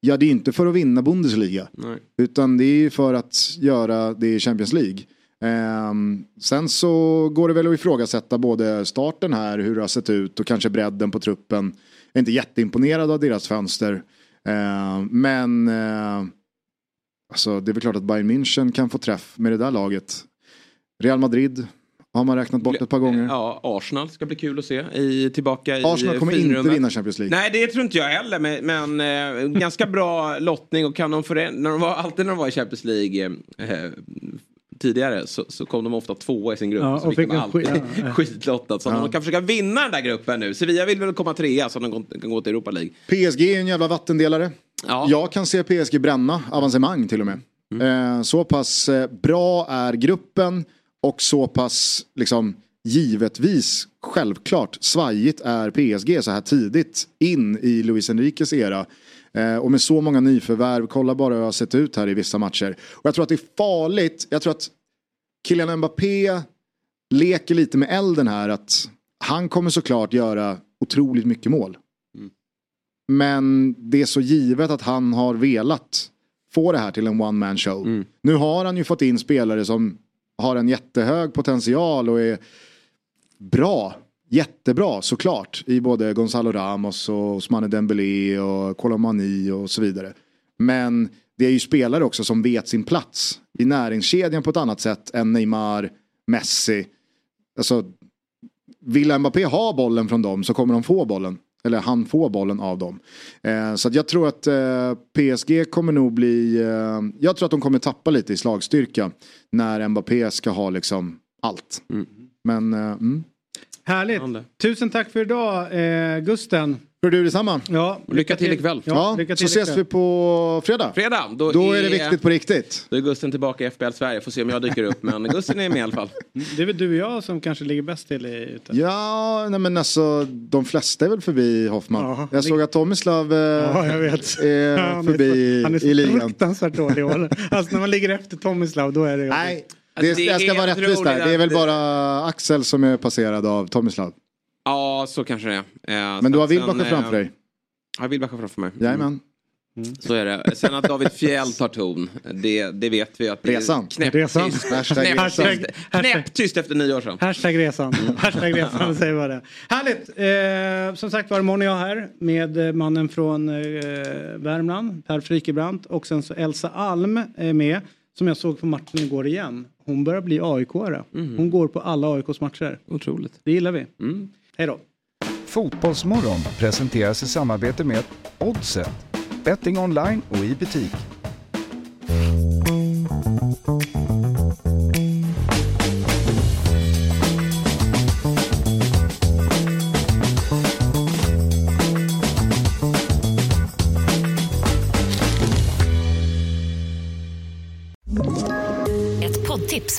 I: Ja, det är inte för att vinna Bundesliga.
B: Nej.
I: Utan det är för att göra det i Champions League. Ehm, sen så går det väl att ifrågasätta både starten här, hur det har sett ut och kanske bredden på truppen. Jag är inte jätteimponerad av deras fönster. Ehm, men eh, alltså, det är väl klart att Bayern München kan få träff med det där laget. Real Madrid har man räknat bort ett par gånger.
B: Ja, Arsenal ska bli kul att se i, tillbaka i
I: Arsenal kommer inte
B: finrummet.
I: vinna Champions League.
B: Nej, det tror inte jag heller. Men, men eh, ganska bra lottning och kan de förändra, när de var, alltid när de var i Champions League eh, tidigare så, så kom de ofta tvåa i sin grupp.
A: Ja,
B: så
A: och
B: fick
A: fick
B: de alltid
A: skit- ja, ja.
B: skitlottat. Så
I: Ja.
B: de kan försöka vinna den där gruppen nu. Sevilla vill väl komma trea så de kan gå till Europa League.
I: PSG är en jävla vattendelare. Jag kan se PSG bränna avancemang till och med. Eh, så pass eh, bra är gruppen och så pass liksom givetvis självklart svajigt är PSG så här tidigt in i Luis Enriques era. Eh, och med så många nyförvärv, kolla bara hur det har sett ut här i vissa matcher. Och jag tror att det är farligt, jag tror att Kylian Mbappé leker lite med elden här att han kommer såklart göra otroligt mycket mål. Men det är så givet att han har velat få det här till en one man show. Nu har han ju fått in spelare som har en jättehög potential och är bra. Jättebra såklart i både Gonzalo Ramos och Ousmane Dembélé och Colomani och så vidare. Men det är ju spelare också som vet sin plats i näringskedjan på ett annat sätt än Neymar, Messi. Alltså, vill Mbappé ha bollen från dem så kommer de få bollen. Eller han får bollen av dem. Eh, så jag tror att eh, PSG kommer nog bli... Eh, jag tror att de kommer tappa lite i slagstyrka. När Mbappé ska ha liksom allt. Men... Eh, mm.
A: Härligt. Tusen tack för idag eh, Gusten.
I: För du detsamma.
A: Ja,
F: Lycka till ikväll.
I: Ja,
A: lycka
I: så
A: till
I: ses
A: ikväll.
I: vi på fredag.
B: Fredag, då,
I: Då är det viktigt på riktigt.
B: Då är Gusten tillbaka i FBL Sverige. Får se om jag dyker upp. Men Gusten är med i alla fall.
A: Det är väl du och jag som kanske ligger bäst till i ute.
I: Ja, nej men alltså de flesta är väl förbi Hoffman.
A: Ja,
I: jag såg att Tomislav eh,
A: Ja, jag vet.
I: är
A: Han
I: förbi
A: så, han är så
I: i ligan.
A: fruktansvärt dålig i år. Alltså när man ligger efter Tomislav då är det
I: Nej,
B: Alltså,
I: det, jag ska vara rättvis där. Det är väl bara Axel som är passerad av Tomislav.
B: Ja, så kanske det är. Eh,
I: Men du har Wilbacher
B: sen,
I: framför
B: eh,
I: dig.
B: Jag har Wilbacher framför mig.
I: Jajamän.
B: Så är det. Sen att David Fjell tar ton, det, det vet vi att det är
I: Resan.
A: Resan.
B: knäpptyst
I: Hashtag
B: knäpptyst-
A: resan.
B: knäpptyst efter nio år sedan.
A: Hashtag resan.
I: Mm.
A: Hashtag resan säger bara det. Härligt. Eh, som sagt var imorgon är jag här med eh, mannen från eh, Värmland, Per Frikebrant och sen så Elsa Alm är med. Som jag såg på matchen igår igen. Hon börjar bli AIK-are. Hon går på alla AIKs matcher.
F: Otroligt.
A: Det gillar vi. Hej då.
J: Fotbollsmorgon presenteras i samarbete med Oddset. Betting online och i butik.